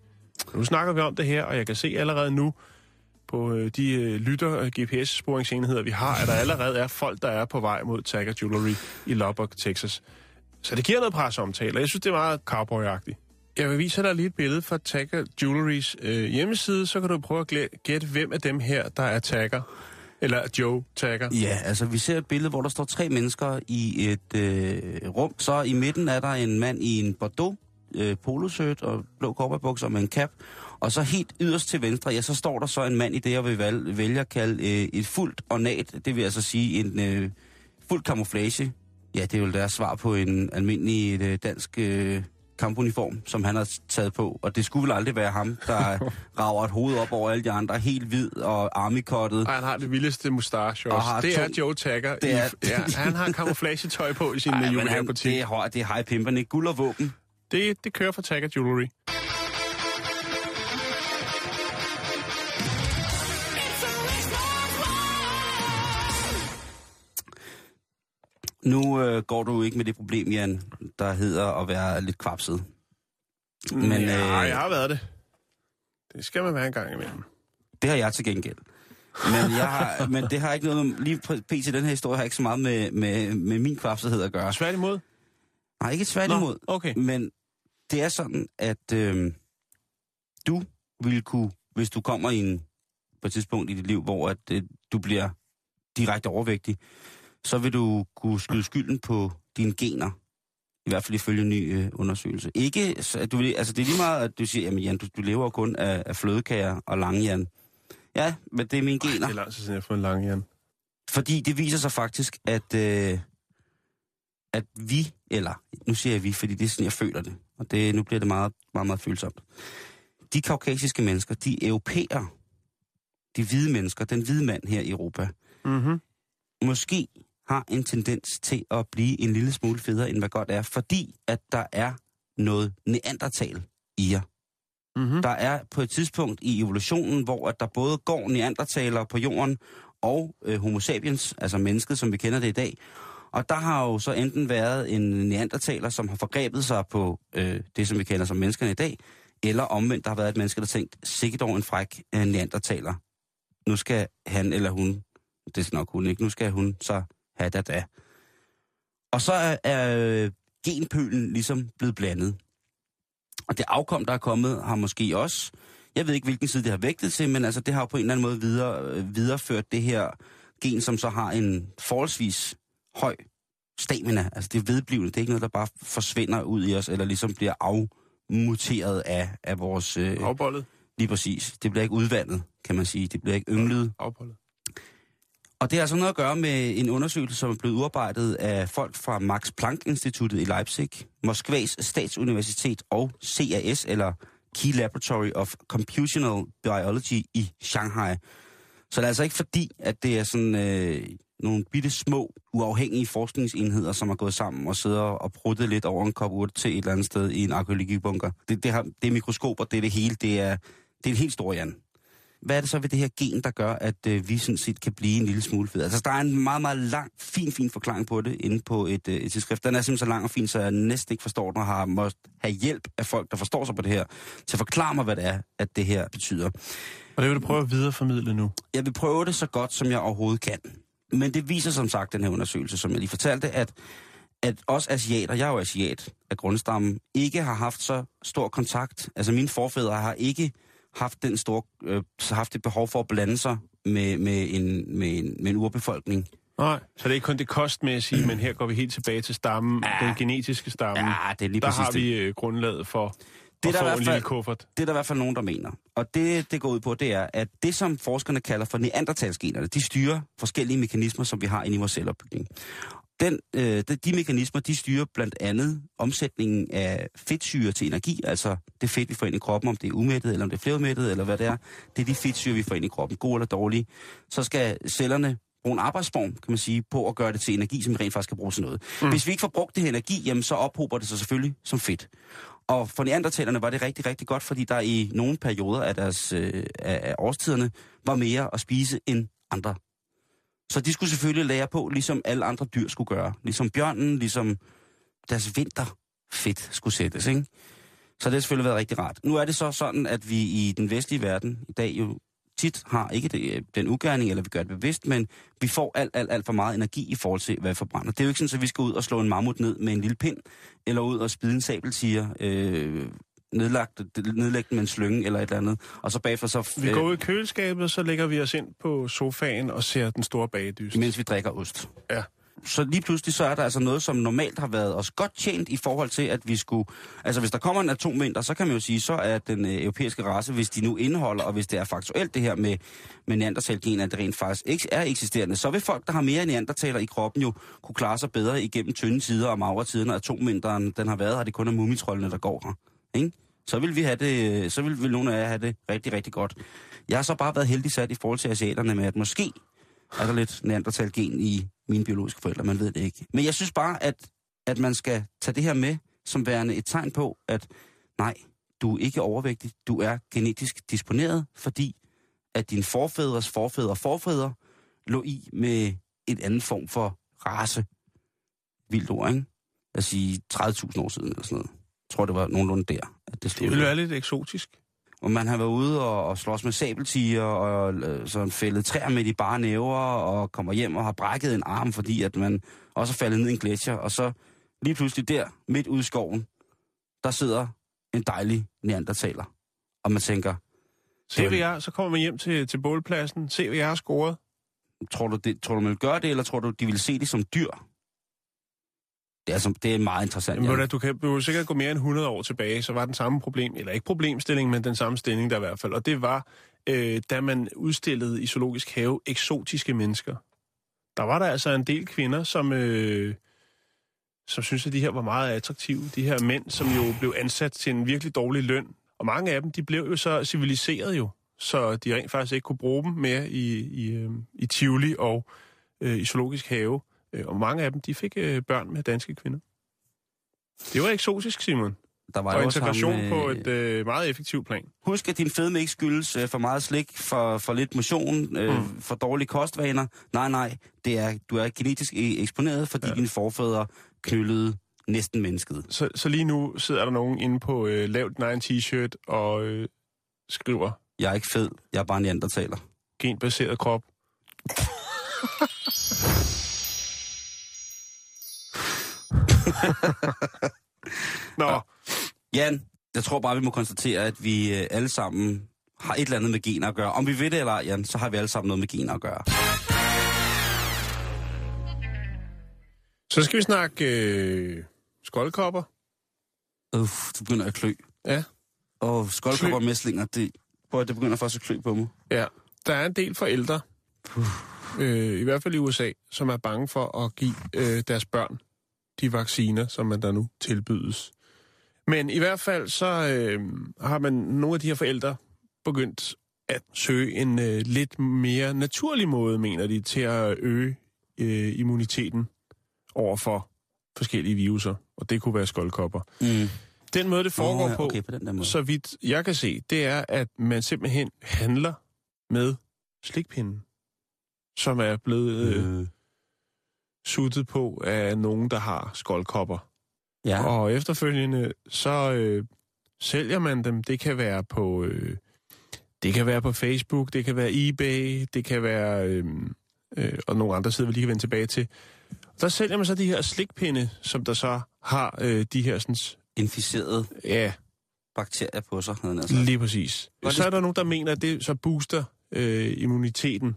Nu snakker vi om det her, og jeg kan se allerede nu på øh, de øh, lytter øh, GPS-sporingsenheder, vi har, at der allerede er folk, der er på vej mod Tagger Jewelry i Lubbock, Texas. Så det giver noget presseomtale, og jeg synes, det er meget cowboyagtigt. Jeg vil vise dig lige et billede fra Tagger Jewelrys øh, hjemmeside, så kan du prøve at gætte, hvem af dem her, der er Tagger. Eller Joe Tagger. Ja, altså vi ser et billede, hvor der står tre mennesker i et øh, rum. Så i midten er der en mand i en Bordeaux øh, polosøt og blå cowboybukser med en cap. Og så helt yderst til venstre, ja, så står der så en mand i det, jeg vil valg, vælge at kalde øh, et fuldt ornat. Det vil altså sige en øh, fuld camouflage. Ja, det er jo deres svar på en almindelig øh, dansk øh, kampuniform, som han har taget på. Og det skulle vel aldrig være ham, der rager et hoved op over alle de andre, helt hvid og armikottet. Og han har det vildeste mustache Og også. har Det to- er Joe Tagger. Det er- I, ja, han har camouflagetøj på i sin juvelærbutik. det er det er high pimperne. Guld og våben. Det, det kører for Tagger Jewelry. Nu øh, går du ikke med det problem, Jan, der hedder at være lidt kvapset. Men ja, øh, jeg har været det. Det skal man være en gang imellem. det har jeg til gengæld. Men, jeg har, men det har ikke noget med, lige p- til den her historie har ikke så meget med, med, med min kvapsethed at gøre. Svært imod? Nej, ikke svært imod. okay. Men det er sådan, at øh, du vil kunne, hvis du kommer i en, på et tidspunkt i dit liv, hvor at, øh, du bliver direkte overvægtig, så vil du kunne skyde skylden på dine gener. I hvert fald ifølge en ny øh, undersøgelse. Ikke, så, du, altså det er lige meget, at du siger, jamen Jan, du, du lever kun af, af flødekager og lange Jan. Ja, men det er mine Det gener. er lang tid siden, jeg har fået en lang Jan. Fordi det viser sig faktisk, at, øh, at vi, eller nu siger jeg vi, fordi det er sådan, jeg føler det, og det, nu bliver det meget, meget, meget følsomt. De kaukasiske mennesker, de europæer, de hvide mennesker, den hvide mand her i Europa, Mm-hmm. måske har en tendens til at blive en lille smule federe, end hvad godt er, fordi at der er noget neandertal i jer. Mm-hmm. Der er på et tidspunkt i evolutionen, hvor at der både går neandertalere på jorden og øh, homo sapiens, altså mennesket, som vi kender det i dag. Og der har jo så enten været en neandertaler, som har forgrebet sig på øh, det, som vi kender som menneskerne i dag, eller omvendt, der har været et menneske, der tænkt, sikkert over en fræk øh, neandertaler. Nu skal han eller hun, det er nok hun ikke, nu skal hun så da da. Og så er, er øh, genpølen ligesom blevet blandet. Og det afkom, der er kommet, har måske også, jeg ved ikke, hvilken side det har vægtet til, men altså, det har jo på en eller anden måde videre, øh, videreført det her gen, som så har en forholdsvis høj stamina. Altså, det er vedblivende. Det er ikke noget, der bare forsvinder ud i os, eller ligesom bliver afmuteret af, af vores... Øh, Afbollet. lige præcis. Det bliver ikke udvandet, kan man sige. Det bliver ikke ynglet. Afbollet. Og det har altså noget at gøre med en undersøgelse, som er blevet udarbejdet af folk fra Max Planck-instituttet i Leipzig, Moskvas statsuniversitet og CAS, eller Key Laboratory of Computational Biology i Shanghai. Så det er altså ikke fordi, at det er sådan øh, nogle bitte små, uafhængige forskningsenheder, som har gået sammen og sidder og pruttet lidt over en kop urt til et eller andet sted i en arkeologibunker. Det, det, har, det er mikroskoper, det er det hele, det er, det er en helt stor, jern. Hvad er det så ved det her gen, der gør, at øh, vi sådan set kan blive en lille smule fede? Altså, der er en meget, meget lang, fin, fin forklaring på det inde på et, øh, et tidsskrift. Den er simpelthen så lang og fin, så jeg næsten ikke forstår den, og har måttet have hjælp af folk, der forstår sig på det her, til at forklare mig, hvad det er, at det her betyder. Og det vil du prøve at videreformidle nu. Jeg vil prøve det så godt, som jeg overhovedet kan. Men det viser som sagt, den her undersøgelse, som jeg lige fortalte, at, at os asiater, jeg er jo asiat af grundstammen, ikke har haft så stor kontakt. Altså mine forfædre har ikke haft den store, øh, haft et behov for at blande sig med, med, en, med, en, med en urbefolkning. Nej, så det er ikke kun det kostmæssige, men her går vi helt tilbage til stammen, ja. den genetiske stamme. Ja, det er lige Der præcis har det. vi øh, grundlaget for Det at der få en fald- lille kuffert. Det er der i hvert fald nogen, der mener. Og det, det går ud på, det er, at det, som forskerne kalder for neandertalsgenerne, de styrer forskellige mekanismer, som vi har inde i vores celleopbygning. Den, øh, de, mekanismer, de styrer blandt andet omsætningen af fedtsyre til energi, altså det fedt, vi får ind i kroppen, om det er umættet, eller om det er flerumættet, eller hvad det er. Det er de fedtsyre, vi får ind i kroppen, gode eller dårlige. Så skal cellerne bruge en arbejdsform, kan man sige, på at gøre det til energi, som vi rent faktisk kan bruge til noget. Mm. Hvis vi ikke får brugt det her energi, jamen så ophober det sig selvfølgelig som fedt. Og for neandertalerne var det rigtig, rigtig godt, fordi der i nogle perioder af deres øh, af årstiderne var mere at spise end andre. Så de skulle selvfølgelig lære på, ligesom alle andre dyr skulle gøre. Ligesom bjørnen, ligesom deres vinterfedt skulle sættes, ikke? Så det har selvfølgelig været rigtig rart. Nu er det så sådan, at vi i den vestlige verden i dag jo tit har ikke det, øh, den ugerning, eller vi gør det bevidst, men vi får alt, alt, alt for meget energi i forhold til, hvad vi forbrænder. Det er jo ikke sådan, at vi skal ud og slå en mammut ned med en lille pind, eller ud og spide en sabeltiger, øh, nedlagt, nedlægge den med en slynge eller et eller andet, og så bagefter så... Vi går ud i køleskabet, så lægger vi os ind på sofaen og ser den store bagedyst. mens vi drikker ost. Ja. Så lige pludselig så er der altså noget, som normalt har været os godt tjent i forhold til, at vi skulle... Altså hvis der kommer en atomvinter, så kan man jo sige, så er den øh, europæiske race, hvis de nu indeholder, og hvis det er faktuelt det her med, med neandertalgen, at det rent faktisk ikke er eksisterende, så vil folk, der har mere neandertaler i kroppen jo kunne klare sig bedre igennem tynde tider og magre tider, når atomvinteren den har været, og det kun er mumitrollene, der går her. Ikke? Så vil vi have det, så vil, vil nogle af jer have det rigtig, rigtig godt. Jeg har så bare været heldig sat i forhold til asiaterne med, at måske er der lidt neandertalgen i mine biologiske forældre, man ved det ikke. Men jeg synes bare, at, at man skal tage det her med som værende et tegn på, at nej, du er ikke overvægtig, du er genetisk disponeret, fordi at din forfædres forfædre forfædre lå i med en anden form for race. Vildt ord, ikke? Lad os sige 30.000 år siden eller sådan noget. Jeg tror, det var nogenlunde der, at det stod. Det vil være lidt eksotisk. Og man har været ude og, og slås med sabeltiger, og øh, sådan fældet træer med de bare næver, og kommer hjem og har brækket en arm, fordi at man også er faldet ned i en gletsjer. Og så lige pludselig der, midt ude i skoven, der sidder en dejlig neandertaler. Og man tænker, Se, hvad jeg, så kommer man hjem til, til bålpladsen. Se, hvad jeg har scoret. tror du, det, tror du man vil gøre det, eller tror du, de vil se det som dyr? Det er, altså, det er meget interessant. Jamen, ved du, kan du sikkert gå mere end 100 år tilbage, så var den samme problem, eller ikke problemstilling, men den samme stilling der i hvert fald. Og det var, øh, da man udstillede i Zoologisk Have eksotiske mennesker. Der var der altså en del kvinder, som, øh, som synes at de her var meget attraktive. De her mænd, som jo blev ansat til en virkelig dårlig løn. Og mange af dem, de blev jo så civiliseret jo, så de rent faktisk ikke kunne bruge dem mere i, i, øh, i Tivoli og øh, i Zoologisk Have. Øh, Og mange af dem, de fik øh, børn med danske kvinder. Det var eksotisk, Simon. der var Og også ham, integration øh, på et øh, meget effektivt plan. Husk, at din fedme ikke skyldes øh, for meget slik, for, for lidt motion, øh, mm. for dårlige kostvaner. Nej, nej, det er, du er genetisk e- eksponeret, fordi ja. dine forfædre knyllede næsten mennesket. Så, så lige nu sidder der nogen inde på øh, lavt en t-shirt og øh, skriver Jeg er ikke fed, jeg er bare en neandertaler. genbaseret krop. Nå, Jan, jeg tror bare, vi må konstatere, at vi øh, alle sammen har et eller andet med gener at gøre. Om vi ved det eller ej, Jan, så har vi alle sammen noget med gener at gøre. så skal vi snakke øh, skoldkopper. Uff, det begynder at klø. Ja. Og skoldkopper og mæslinger, det, prøv, det begynder faktisk at klø på mig. Ja, der er en del forældre, øh, i hvert fald i USA, som er bange for at give øh, deres børn de vacciner, som man der nu tilbydes. Men i hvert fald så øh, har man nogle af de her forældre begyndt at søge en øh, lidt mere naturlig måde, mener de, til at øge øh, immuniteten over for forskellige viruser, og det kunne være skoldkopper. Mm. Den måde, det foregår Nå, ja, på, okay, på den der måde. så vidt jeg kan se, det er, at man simpelthen handler med slikpinden, som er blevet øh, Øh, suttet på af nogen, der har skoldkopper. ja. Og efterfølgende, så øh, sælger man dem. Det kan være på... Øh, det kan være på Facebook, det kan være eBay, det kan være... Øh, øh, og nogle andre sider, vi lige kan vende tilbage til. Der sælger man så de her slikpinde, som der så har øh, de her sådan... Inficerede Ja, bakterier på sig, havde altså. lige præcis. Godt, Så er der nogen, der mener, at det så booster øh, immuniteten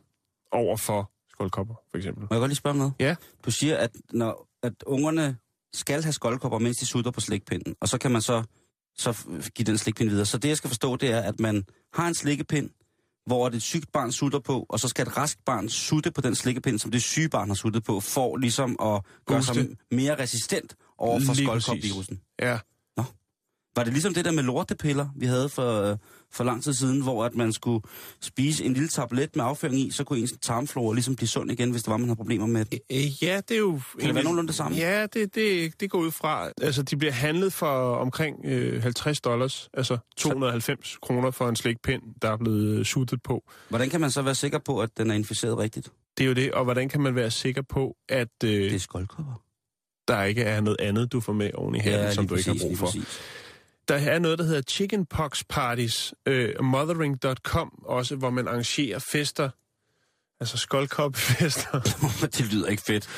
over for skoldkopper, for eksempel. Må jeg godt lige spørge om noget? Ja. Du siger, at, når, at ungerne skal have skoldkopper, mens de sutter på slikpinden, og så kan man så, så give den slikpind videre. Så det, jeg skal forstå, det er, at man har en slikkepind, hvor et sygt barn sutter på, og så skal et rask barn sutte på den slikkepind, som det syge barn har suttet på, for ligesom at gøre sig Booste. mere resistent over for skoldkopvirusen. Ja, Var det ligesom det der med lortepiller, vi havde for, øh, for lang tid siden, hvor at man skulle spise en lille tablet med afføring i, så kunne ens tarmflora ligesom blive sund igen, hvis det var, man havde problemer med det. Øh, Ja, det er jo... Kan det være nogenlunde det samme? Ja, det, det, det går ud fra... Altså, de bliver handlet for omkring øh, 50 dollars, altså 290 kroner for en slikpind, der er blevet suttet på. Hvordan kan man så være sikker på, at den er inficeret rigtigt? Det er jo det, og hvordan kan man være sikker på, at øh, Det er skoldkopper. der ikke er noget andet, du får med oven i her, som lige du ikke har præcis, brug for? præcis. Der er noget, der hedder chickenpox parties, øh, mothering.com også, hvor man arrangerer fester, altså skoldkoppefester. det lyder ikke fedt.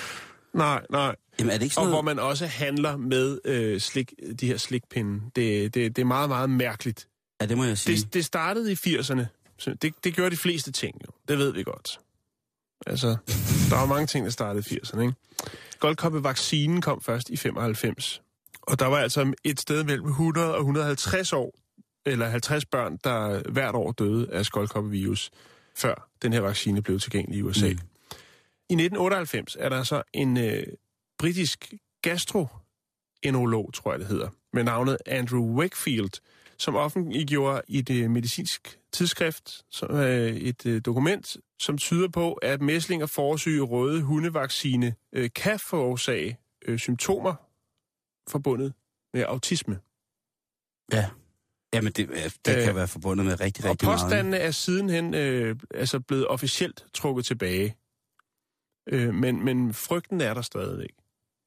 nej, nej. Jamen er det ikke Og sådan hvor noget... man også handler med øh, slik, de her slikpinde. Det, det, det er meget, meget mærkeligt. Ja, det må jeg sige. Det, det startede i 80'erne. Så det, det gjorde de fleste ting jo. Det ved vi godt. Altså, der var mange ting, der startede i 80'erne, ikke? Goldkoppe-vaccinen kom først i 95. Og der var altså et sted mellem 100 og 150 år, eller 50 børn, der hvert år døde af skoldkoppevirus, før den her vaccine blev tilgængelig i USA. Mm. I 1998 er der så en øh, britisk gastroenterolog, tror jeg det hedder, med navnet Andrew Wakefield, som offentliggjorde i det medicinsk tidsskrift som, øh, et øh, dokument, som tyder på, at mæsling og forsyge røde hundevaccine øh, kan forårsage øh, symptomer forbundet med autisme. Ja. Jamen, det, det Øh, kan være forbundet med rigtig, Og rigtig meget. påstandene er sidenhen øh, altså blevet officielt trukket tilbage. Øh, men, men frygten er der stadigvæk.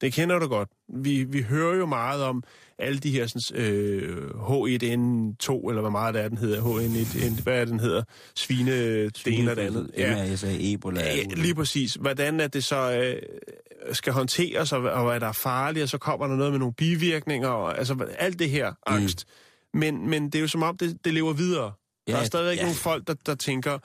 Det kender du godt. Vi, vi hører jo meget om alle de her sådan, øh, H1N2, eller hvad meget det er, den hedder. H1N1, hvad er den hedder? Svine, det ene og det andet. Ja. MRSA, Ebola. Ja, lige præcis. Hvordan er det så øh, skal håndteres, og, og hvad der er farligt, og så kommer der noget med nogle bivirkninger, og altså alt det her angst. Mm. Men, men det er jo som om, det, det lever videre. Ja, der er stadigvæk ja. nogle folk, der, der tænker...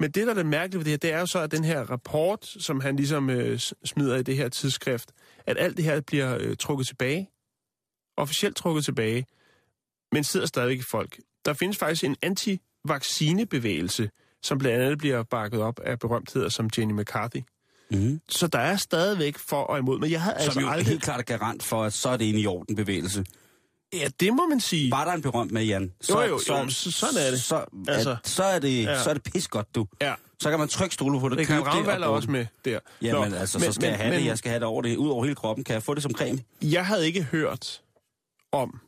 Men det, der er det mærkelige ved det her, det er jo så, at den her rapport, som han ligesom øh, smider i det her tidsskrift, at alt det her bliver øh, trukket tilbage. Officielt trukket tilbage. Men sidder stadigvæk i folk. Der findes faktisk en anti-vaccinebevægelse, som blandt andet bliver bakket op af berømtheder som Jenny McCarthy. Mm. Så der er stadigvæk for og imod, men jeg havde Som altså jo aldrig... helt klart er garant for, at så er det en i orden bevægelse. Ja, det må man sige. Var der en berømt med, Jan? Jo, jo, jo, så- sådan er det. Så, Altså, at, så, er, det, ja. så er det pis godt, du. Ja, Så kan man trykke stole på det. Det Ravnvald er og også med der. Jamen altså, så skal jeg have det. Jeg skal have det over, det, ud over hele kroppen. Kan jeg få det som creme? Jeg havde ikke hørt om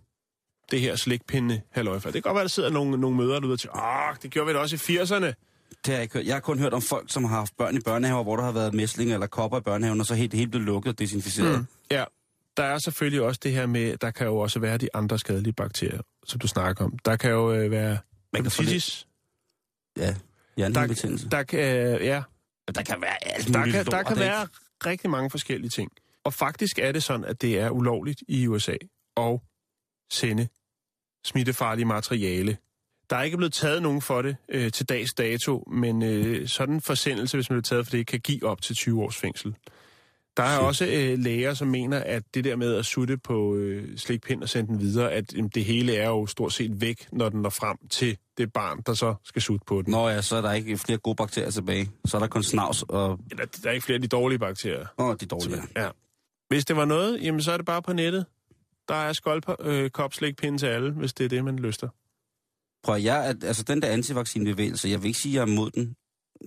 det her slikpinde halløj før. Det kan godt være, der sidder nogle, nogle møder derude og tænker, ah, det gjorde vi da også i 80'erne. Det har jeg ikke hørt. Jeg har kun hørt om folk, som har haft børn i børnehaver, hvor der har været mæslinger eller kopper i børnehaven, og så helt, helt blevet lukket og desinficeret. Mm. Ja, der er selvfølgelig også det her med, der kan jo også være de andre skadelige bakterier, som du snakker om. Der kan jo øh, være Man kan hepatitis. Ja, hjernebetændelse. Der, der, kan, øh, ja, Der kan være alt der kan, der lort, kan ikke? være rigtig mange forskellige ting. Og faktisk er det sådan, at det er ulovligt i USA at sende smittefarlige materiale. Der er ikke blevet taget nogen for det øh, til dags dato, men øh, sådan en forsendelse, hvis man bliver taget for det, kan give op til 20 års fængsel. Der er også øh, læger, som mener, at det der med at sutte på øh, slikpind og sende den videre, at øh, det hele er jo stort set væk, når den når frem til det barn, der så skal sutte på den. Nå ja, så er der ikke flere gode bakterier tilbage. Så er der kun snavs og... Eller, der er ikke flere af de dårlige bakterier. Åh, de dårlige. Ja. Hvis det var noget, jamen så er det bare på nettet. Der er skoldkopslikpinde til alle, hvis det er det, man lyster. Prøv at jeg, at, altså den der antivaccinbevægelse, jeg vil ikke sige, at jeg er mod den.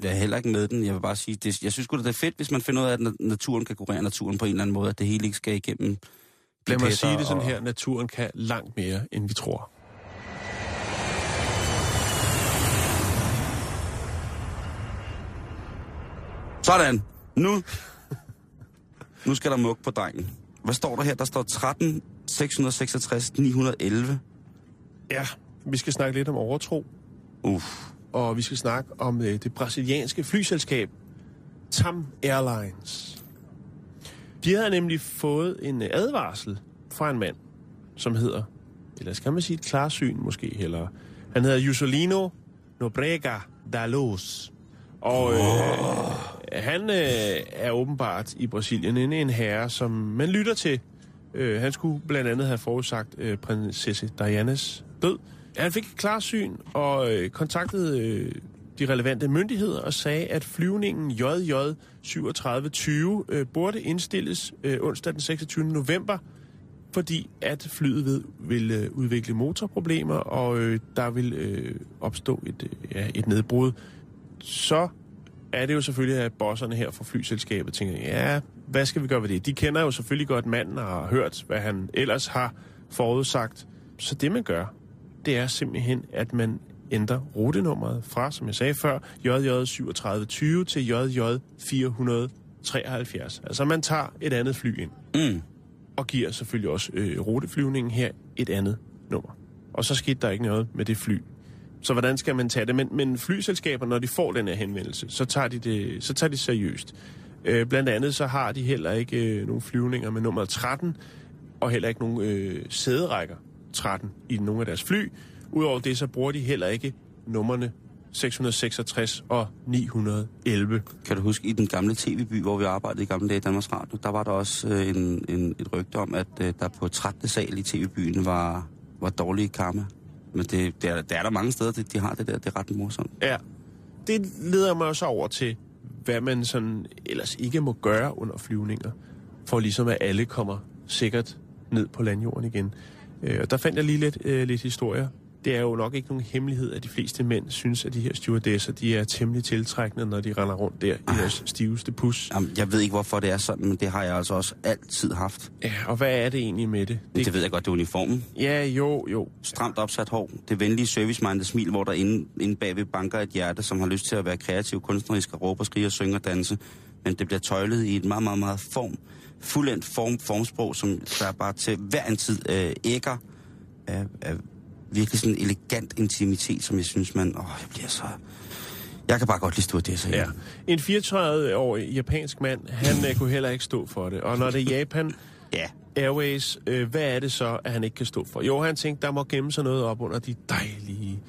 Jeg er heller ikke med den. Jeg vil bare sige, det, jeg synes sgu, det er fedt, hvis man finder ud af, at na- naturen kan kurere naturen på en eller anden måde, at det hele ikke skal igennem Lad mig sige det sådan og- her. Naturen kan langt mere, end vi tror. Sådan. Nu. Nu skal der muk på drengen. Hvad står der her? Der står 13, 666, 911. Ja, vi skal snakke lidt om overtro, Uff og vi skal snakke om øh, det brasilianske flyselskab TAM Airlines. De havde nemlig fået en øh, advarsel fra en mand, som hedder, eller skal man sige et klarsyn måske heller. Han hedder Juscelino Nobrega da Luz. Og øh, han øh, er åbenbart i Brasilien en, en herre, som man lytter til. Øh, han skulle blandt andet have forudsagt øh, prinsesse Dianas død. Han fik et klarsyn og øh, kontaktede øh, de relevante myndigheder og sagde, at flyvningen JJ 3720 øh, burde indstilles øh, onsdag den 26. november, fordi at flyet ved, vil øh, udvikle motorproblemer, og øh, der vil øh, opstå et, øh, ja, et nedbrud. Så er det jo selvfølgelig, at bosserne her fra flyselskabet tænker, ja, hvad skal vi gøre ved det? De kender jo selvfølgelig godt manden og har hørt, hvad han ellers har forudsagt. Så det, man gør, det er simpelthen, at man ændrer rutenummeret fra, som jeg sagde før, JJ 3720 til JJ 473. Altså man tager et andet fly ind Mm. og giver selvfølgelig også øh, ruteflyvningen her et andet nummer. Og så skete der ikke noget med det fly. Så hvordan skal man tage det? Men, men flyselskaber, når de får den her henvendelse, så tager de det, så tager de seriøst. Øh, blandt andet så har de heller ikke øh, nogen flyvninger med nummer 13, og heller ikke nogen øh, sæderækker 13 i nogle af deres fly. Udover det, så bruger de heller ikke nummerne 666 og 911. Kan du huske, i den gamle tv-by, hvor vi arbejdede i gamle dage i Danmarks Radio, der var der også øh, en, en, et rygte om, at øh, der på 13. sal i tv-byen var, var dårlige karma. Men det, det, er, det er der mange steder, det, de har det der. Det er ret morsomt. Ja. Det leder mig også over til, hvad man sådan ellers ikke må gøre under flyvninger, for ligesom at alle kommer sikkert ned på landjorden igen. Øh, og der fandt jeg lige lidt, øh, lidt historier. Det er jo nok ikke nogen hemmelighed, at de fleste mænd synes, at de her stewardesser, de er temmelig tiltrækkende, når de render rundt der i deres stiveste pus. Jamen, jeg ved ikke, hvorfor det er sådan, men det har jeg altså også altid haft. Ja, og hvad er det egentlig med det? Det, det ved jeg godt, det er uniformen. Ja, jo, jo. Stramt opsat hår. Det venlige service smil, hvor der inde, inde bagved banker et hjerte, som har lyst til at være kreativ, kunstnerisk og råbe og skrige og synge og danse. Men det bliver tøjlet i et meget, meget, meget form, fuldendt form, formsprog, som der bare til hver en tid øh, ægger af, af virkelig sådan en elegant intimitet, som jeg synes, man... Åh, jeg bliver så... Jeg kan bare godt lide stewardesser. Ja. En 34-årig japansk mand, han øh, kunne heller ikke stå for det. Og når det er Japan Ja. Airways, øh, hvad er det så, at han ikke kan stå for? Jo, han tænkte, der må gemme sig noget op under de dejlige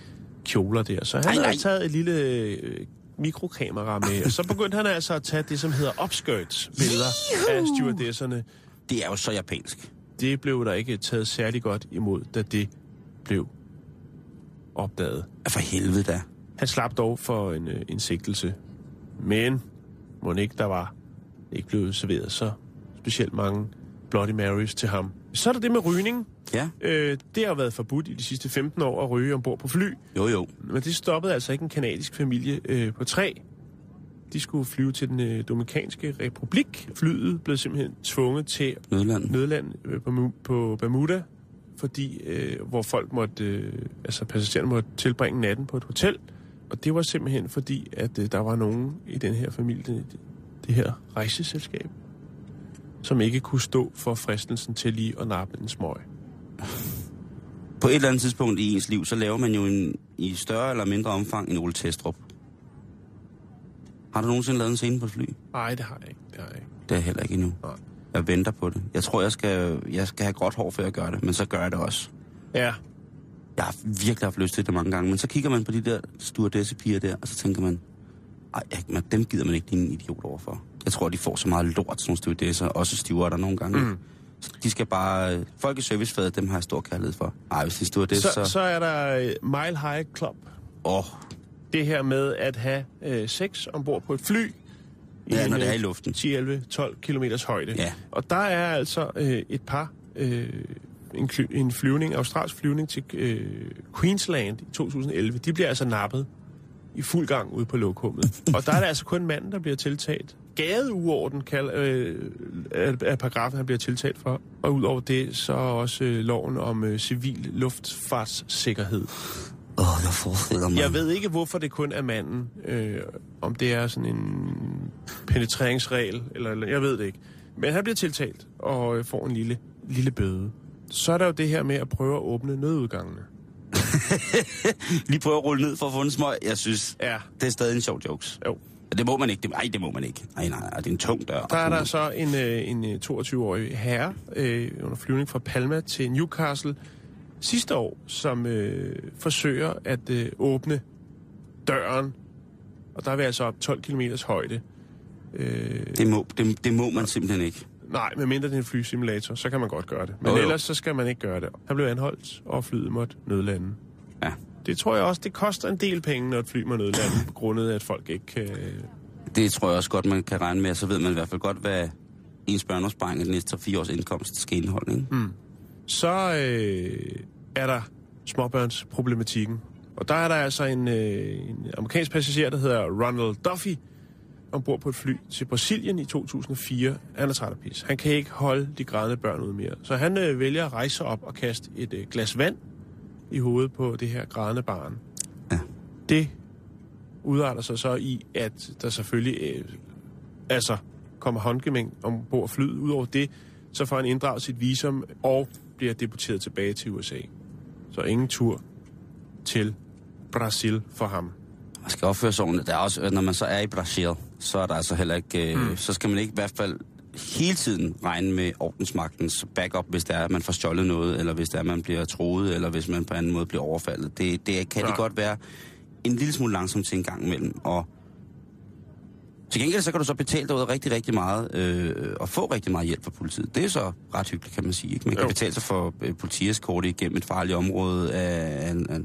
kjoler der. Så han har nej. taget et lille øh, mikrokamera med, og så begyndte han altså at tage det, som hedder upskirts billeder af stewardesserne. Det er jo så japansk. Det blev der ikke taget særlig godt imod, da det blev opdaget. For helvede da. Han slap dog for en, øh, en sigtelse. Men må ikke der var ikke blevet serveret så specielt mange Bloody Marys til ham. Så er der det med rygning. Ja, Øh, det har været forbudt i de sidste 15 år at ryge ombord på fly. jo jo. Men det stoppede altså ikke en kanadisk familie øh, på tre. De skulle flyve til den øh, Dominikanske Republik. Flyet blev simpelthen tvunget til Nødland. nødland øh, på, på Bermuda, fordi øh, hvor folk måtte, øh, altså passagererne måtte tilbringe natten på et hotel. Og det var simpelthen fordi, at øh, der var nogen i den her familie, det, det her rejseselskab, som ikke kunne stå for fristelsen til lige at nappe en smøg. På et eller andet tidspunkt i ens liv, så laver man jo en, i større eller mindre omfang en Ole Testrup. Har du nogensinde lavet en scene på et fly? Nej, det har jeg ikke. Det har jeg ikke. Det er jeg heller ikke endnu. Nej. Jeg venter på det. Jeg tror, jeg skal, jeg skal have gråt hår, før jeg gør det, men så gør jeg det også. Ja, Jeg har virkelig haft lyst til det mange gange, men så kigger man på de der stewardessepiger der, og så tænker man, ej, man, dem gider man ikke en idiot overfor. Jeg tror, de får så meget lort, sådan stewardesser, også stewarder nogle gange. Mm. De skal bare... Folk i servicefaget, dem har jeg stor kærlighed for. Nej, hvis de stewardesser, Så, så... så er der øh, Mile High Club. Åh, Det her med at have øh, sex ombord på et fly. Ja, en, når det er øh, i luften. 10, 11, 12 kilometers højde. Ja. Og der er altså øh, et par... Øh, en, en flyvning, australsk flyvning til øh, Queensland i 2011. De bliver altså nappet i fuld gang ude på lokummet. Og der er det altså kun manden, der bliver tiltalt. Gadeuorden kald, øh, er paragrafen, han bliver tiltalt for. Og udover det, så også øh, loven om øh, civil luftfartssikkerhed. åh, jeg forestiller mig. Jeg ved ikke, hvorfor det kun er manden. Øh, om det er sådan en penetreringsregel, eller, eller jeg ved det ikke. Men han bliver tiltalt og øh, får en lille, lille bøde. Så er der jo det her med at prøve at åbne nødudgangene. Lige prøve at rulle ned for at få en smøg. Jeg synes, Ja. det er stadig en sjov jokes. Jo. Det må man ikke. Det, ej, det må man ikke. Nej, nej, nej, det er en tung dør. Der er der så en, øh, en øh, 22-årig herre øh, under flyvning fra Palma til Newcastle sidste år, som øh, forsøger at øh, åbne døren. Og der er vi altså op 12 km højde. Øh, Det må, det, det må man simpelthen ikke. Nej, medmindre det er en flysimulator, så kan man godt gøre det. Men Jo, jo. ellers så skal man ikke gøre det. Han blev anholdt, og flyet måtte nødlande. Ja. Det tror jeg også, det koster en del penge, når et fly må nødlande, på grundet af, at folk ikke kan... Det tror jeg også godt, man kan regne med. Så ved man i hvert fald godt, hvad ens børneopsparing af de næste 4 års indkomst skal indeholde. Ikke? Mm. Så øh, er der småbørnsproblematikken. Og der er der altså en, øh, en amerikansk passager, der hedder Ronald Duffy, ombord på et fly til Brasilien i 2004. Han er træt af pis. Han kan ikke holde de grædende børn ud mere. Så han øh, vælger at rejse op og kaste et øh, glas vand i hovedet på det her grædende barn. Ja. Det udarter sig så i, at der selvfølgelig øh, altså kommer håndgemæng ombord flyet. Udover det, så får han inddraget sit visum og bliver deporteret tilbage til USA. Så ingen tur til Brasil for ham. Man skal opføre sig ordentligt. Der er også, når man så er i Brasil, så er der altså heller ikke... Øh, mm. Så skal man ikke i hvert fald hele tiden regne med ordensmagtens backup, hvis det er, at man får stjålet noget, eller hvis det er, at man bliver troet, eller hvis man på anden måde bliver overfaldet. Det, det kan Nej. det godt være en lille smule langsomt til en gang imellem. Og til gengæld så kan du så betale af rigtig, rigtig meget, øh, og få rigtig meget hjælp fra politiet. Det er så ret hyggeligt, kan man sige. Ikke? Man kan Jo. betale sig for øh, politieskorte igennem et farligt område af en, af,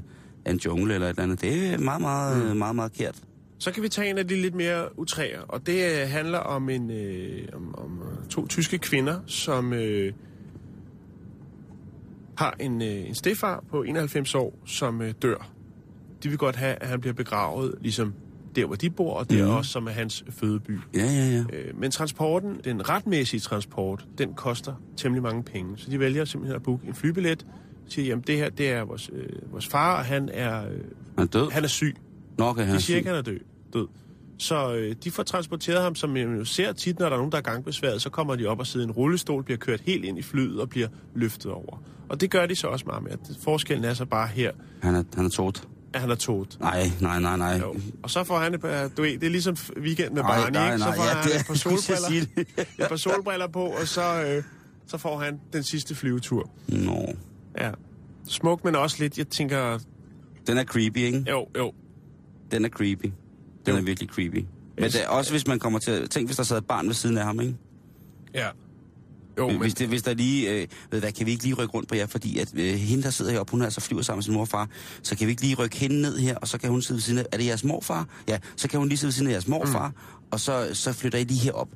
af en jungle eller et eller andet. Det er meget, meget, mm. meget, meget, meget kært. Så kan vi tage en af de lidt mere utræer, og det øh, handler om, en, øh, om, om øh, to tyske kvinder, som øh, har en, øh, en stefar på 91 år, som øh, dør. De vil godt have, at han bliver begravet, ligesom der, hvor de bor, og der Mhm. også, som er hans fødeby. Ja, ja, ja. Øh, men transporten, den retmæssige transport, den koster temmelig mange penge. Så de vælger simpelthen at booke en flybillet, siger, jamen det her, det er vores, øh, vores far, og han er, øh, Han er død. han er syg. Nå, okay, han er De siger ikke, han er død. Død. Så øh, de får transporteret ham, som man jo ser tit, når der er nogen, der er gangbesværet, så kommer de op og sidder i en rullestol, bliver kørt helt ind i flyet og bliver løftet over. Og det gør de så også meget med. Forskellen er så bare her, Han er, han er tot. at han er tot. Nej, nej, nej, nej. Jo. Og så får han et par, du ved, det er ligesom weekend med Nej, Barney, nej, ikke? Så nej, får ja, han det et par solbriller, et par solbriller på, og så, øh, så får han den sidste flyvetur. Nå. Ja. Smuk, men også lidt, jeg tænker, Den er creepy, ikke? jo, jo, Den er creepy. Den er virkelig creepy. Men det er også hvis man kommer til... Tænk, hvis der sad et barn ved siden af ham, ikke? ja. Jo, men, Hvis, det, hvis der lige... Øh, ved hvad, kan vi ikke lige rykke rundt på jer? Fordi at øh, hende, der sidder heroppe, hun altså flyver sammen med sin mor og far. Så kan vi ikke lige rykke hende ned her, og så kan hun sidde ved siden af... Er det jeres morfar? Ja, så kan hun lige sidde ved siden af jeres morfar, mm. og så, så flytter I lige herop.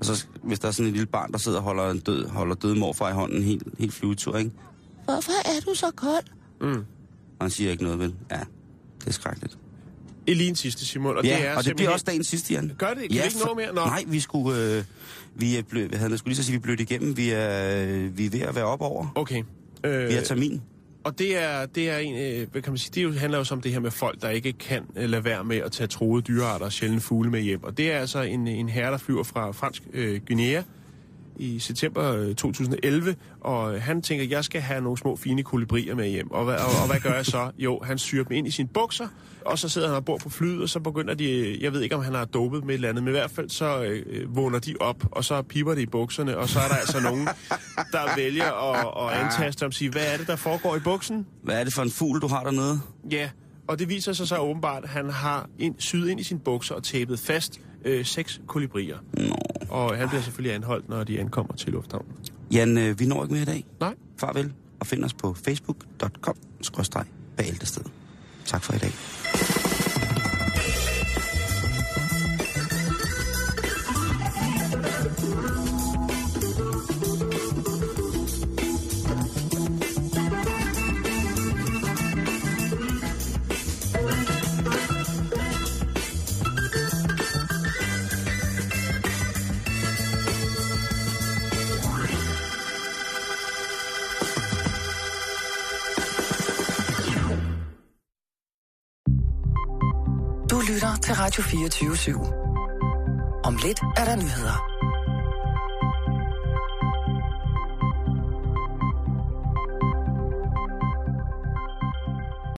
Og så, hvis der er sådan et lille barn, der sidder og holder, en død, holder død morfar i hånden, helt, helt flyvetur, ikke? Hvorfor er du så kold? Mm. Og han siger ikke noget, vel? Ja, det er skrækkeligt. En sidste, Simon, og ja, det er og det simpelthen... bliver også dagens sidste, Jan. Gør det? Kan vi ikke nå mere? Nå. Nej, vi skulle... Øh, vi er blø, jeg havde skulle lige så sige, vi er blødt igennem. Vi er, øh, vi er ved at være op over. Okay. Øh, Vi har termin. og det er, det er en, øh, hvad kan man sige, det er jo, handler jo om det her med folk, der ikke kan øh, lade være med at tage troede dyrearter og sjældne fugle med hjem. Og det er altså en, en herre, der flyver fra fransk øh, Guinea i september øh, 2011, og øh, han tænker, jeg skal have nogle små fine kolibrier med hjem. Og, hvad- og, og hvad gør jeg så? Jo, han syrer dem ind i sine bukser, og så sidder han og bor på flyet, og så begynder de, jeg ved ikke, om han har dopet med et eller andet, men i hvert fald så øh, vågner de op, og så piper det i bukserne, og så er der altså nogen, der vælger at, at antaste og sige, hvad er det, der foregår i buksen? Hvad er det for en fugl, du har dernede? Ja, og det viser sig så åbenbart, at han har ind, syet ind i sine bukser og tapet fast øh, seks kolibrier. Nå. Og han bliver selvfølgelig anholdt, når de ankommer til lufthavnen. Jan, øh, vi når ikke mere i dag. Nej. Farvel, og find os på facebook.com bæltested. Tak for i dag. 24 /7. Om lidt er der nyheder.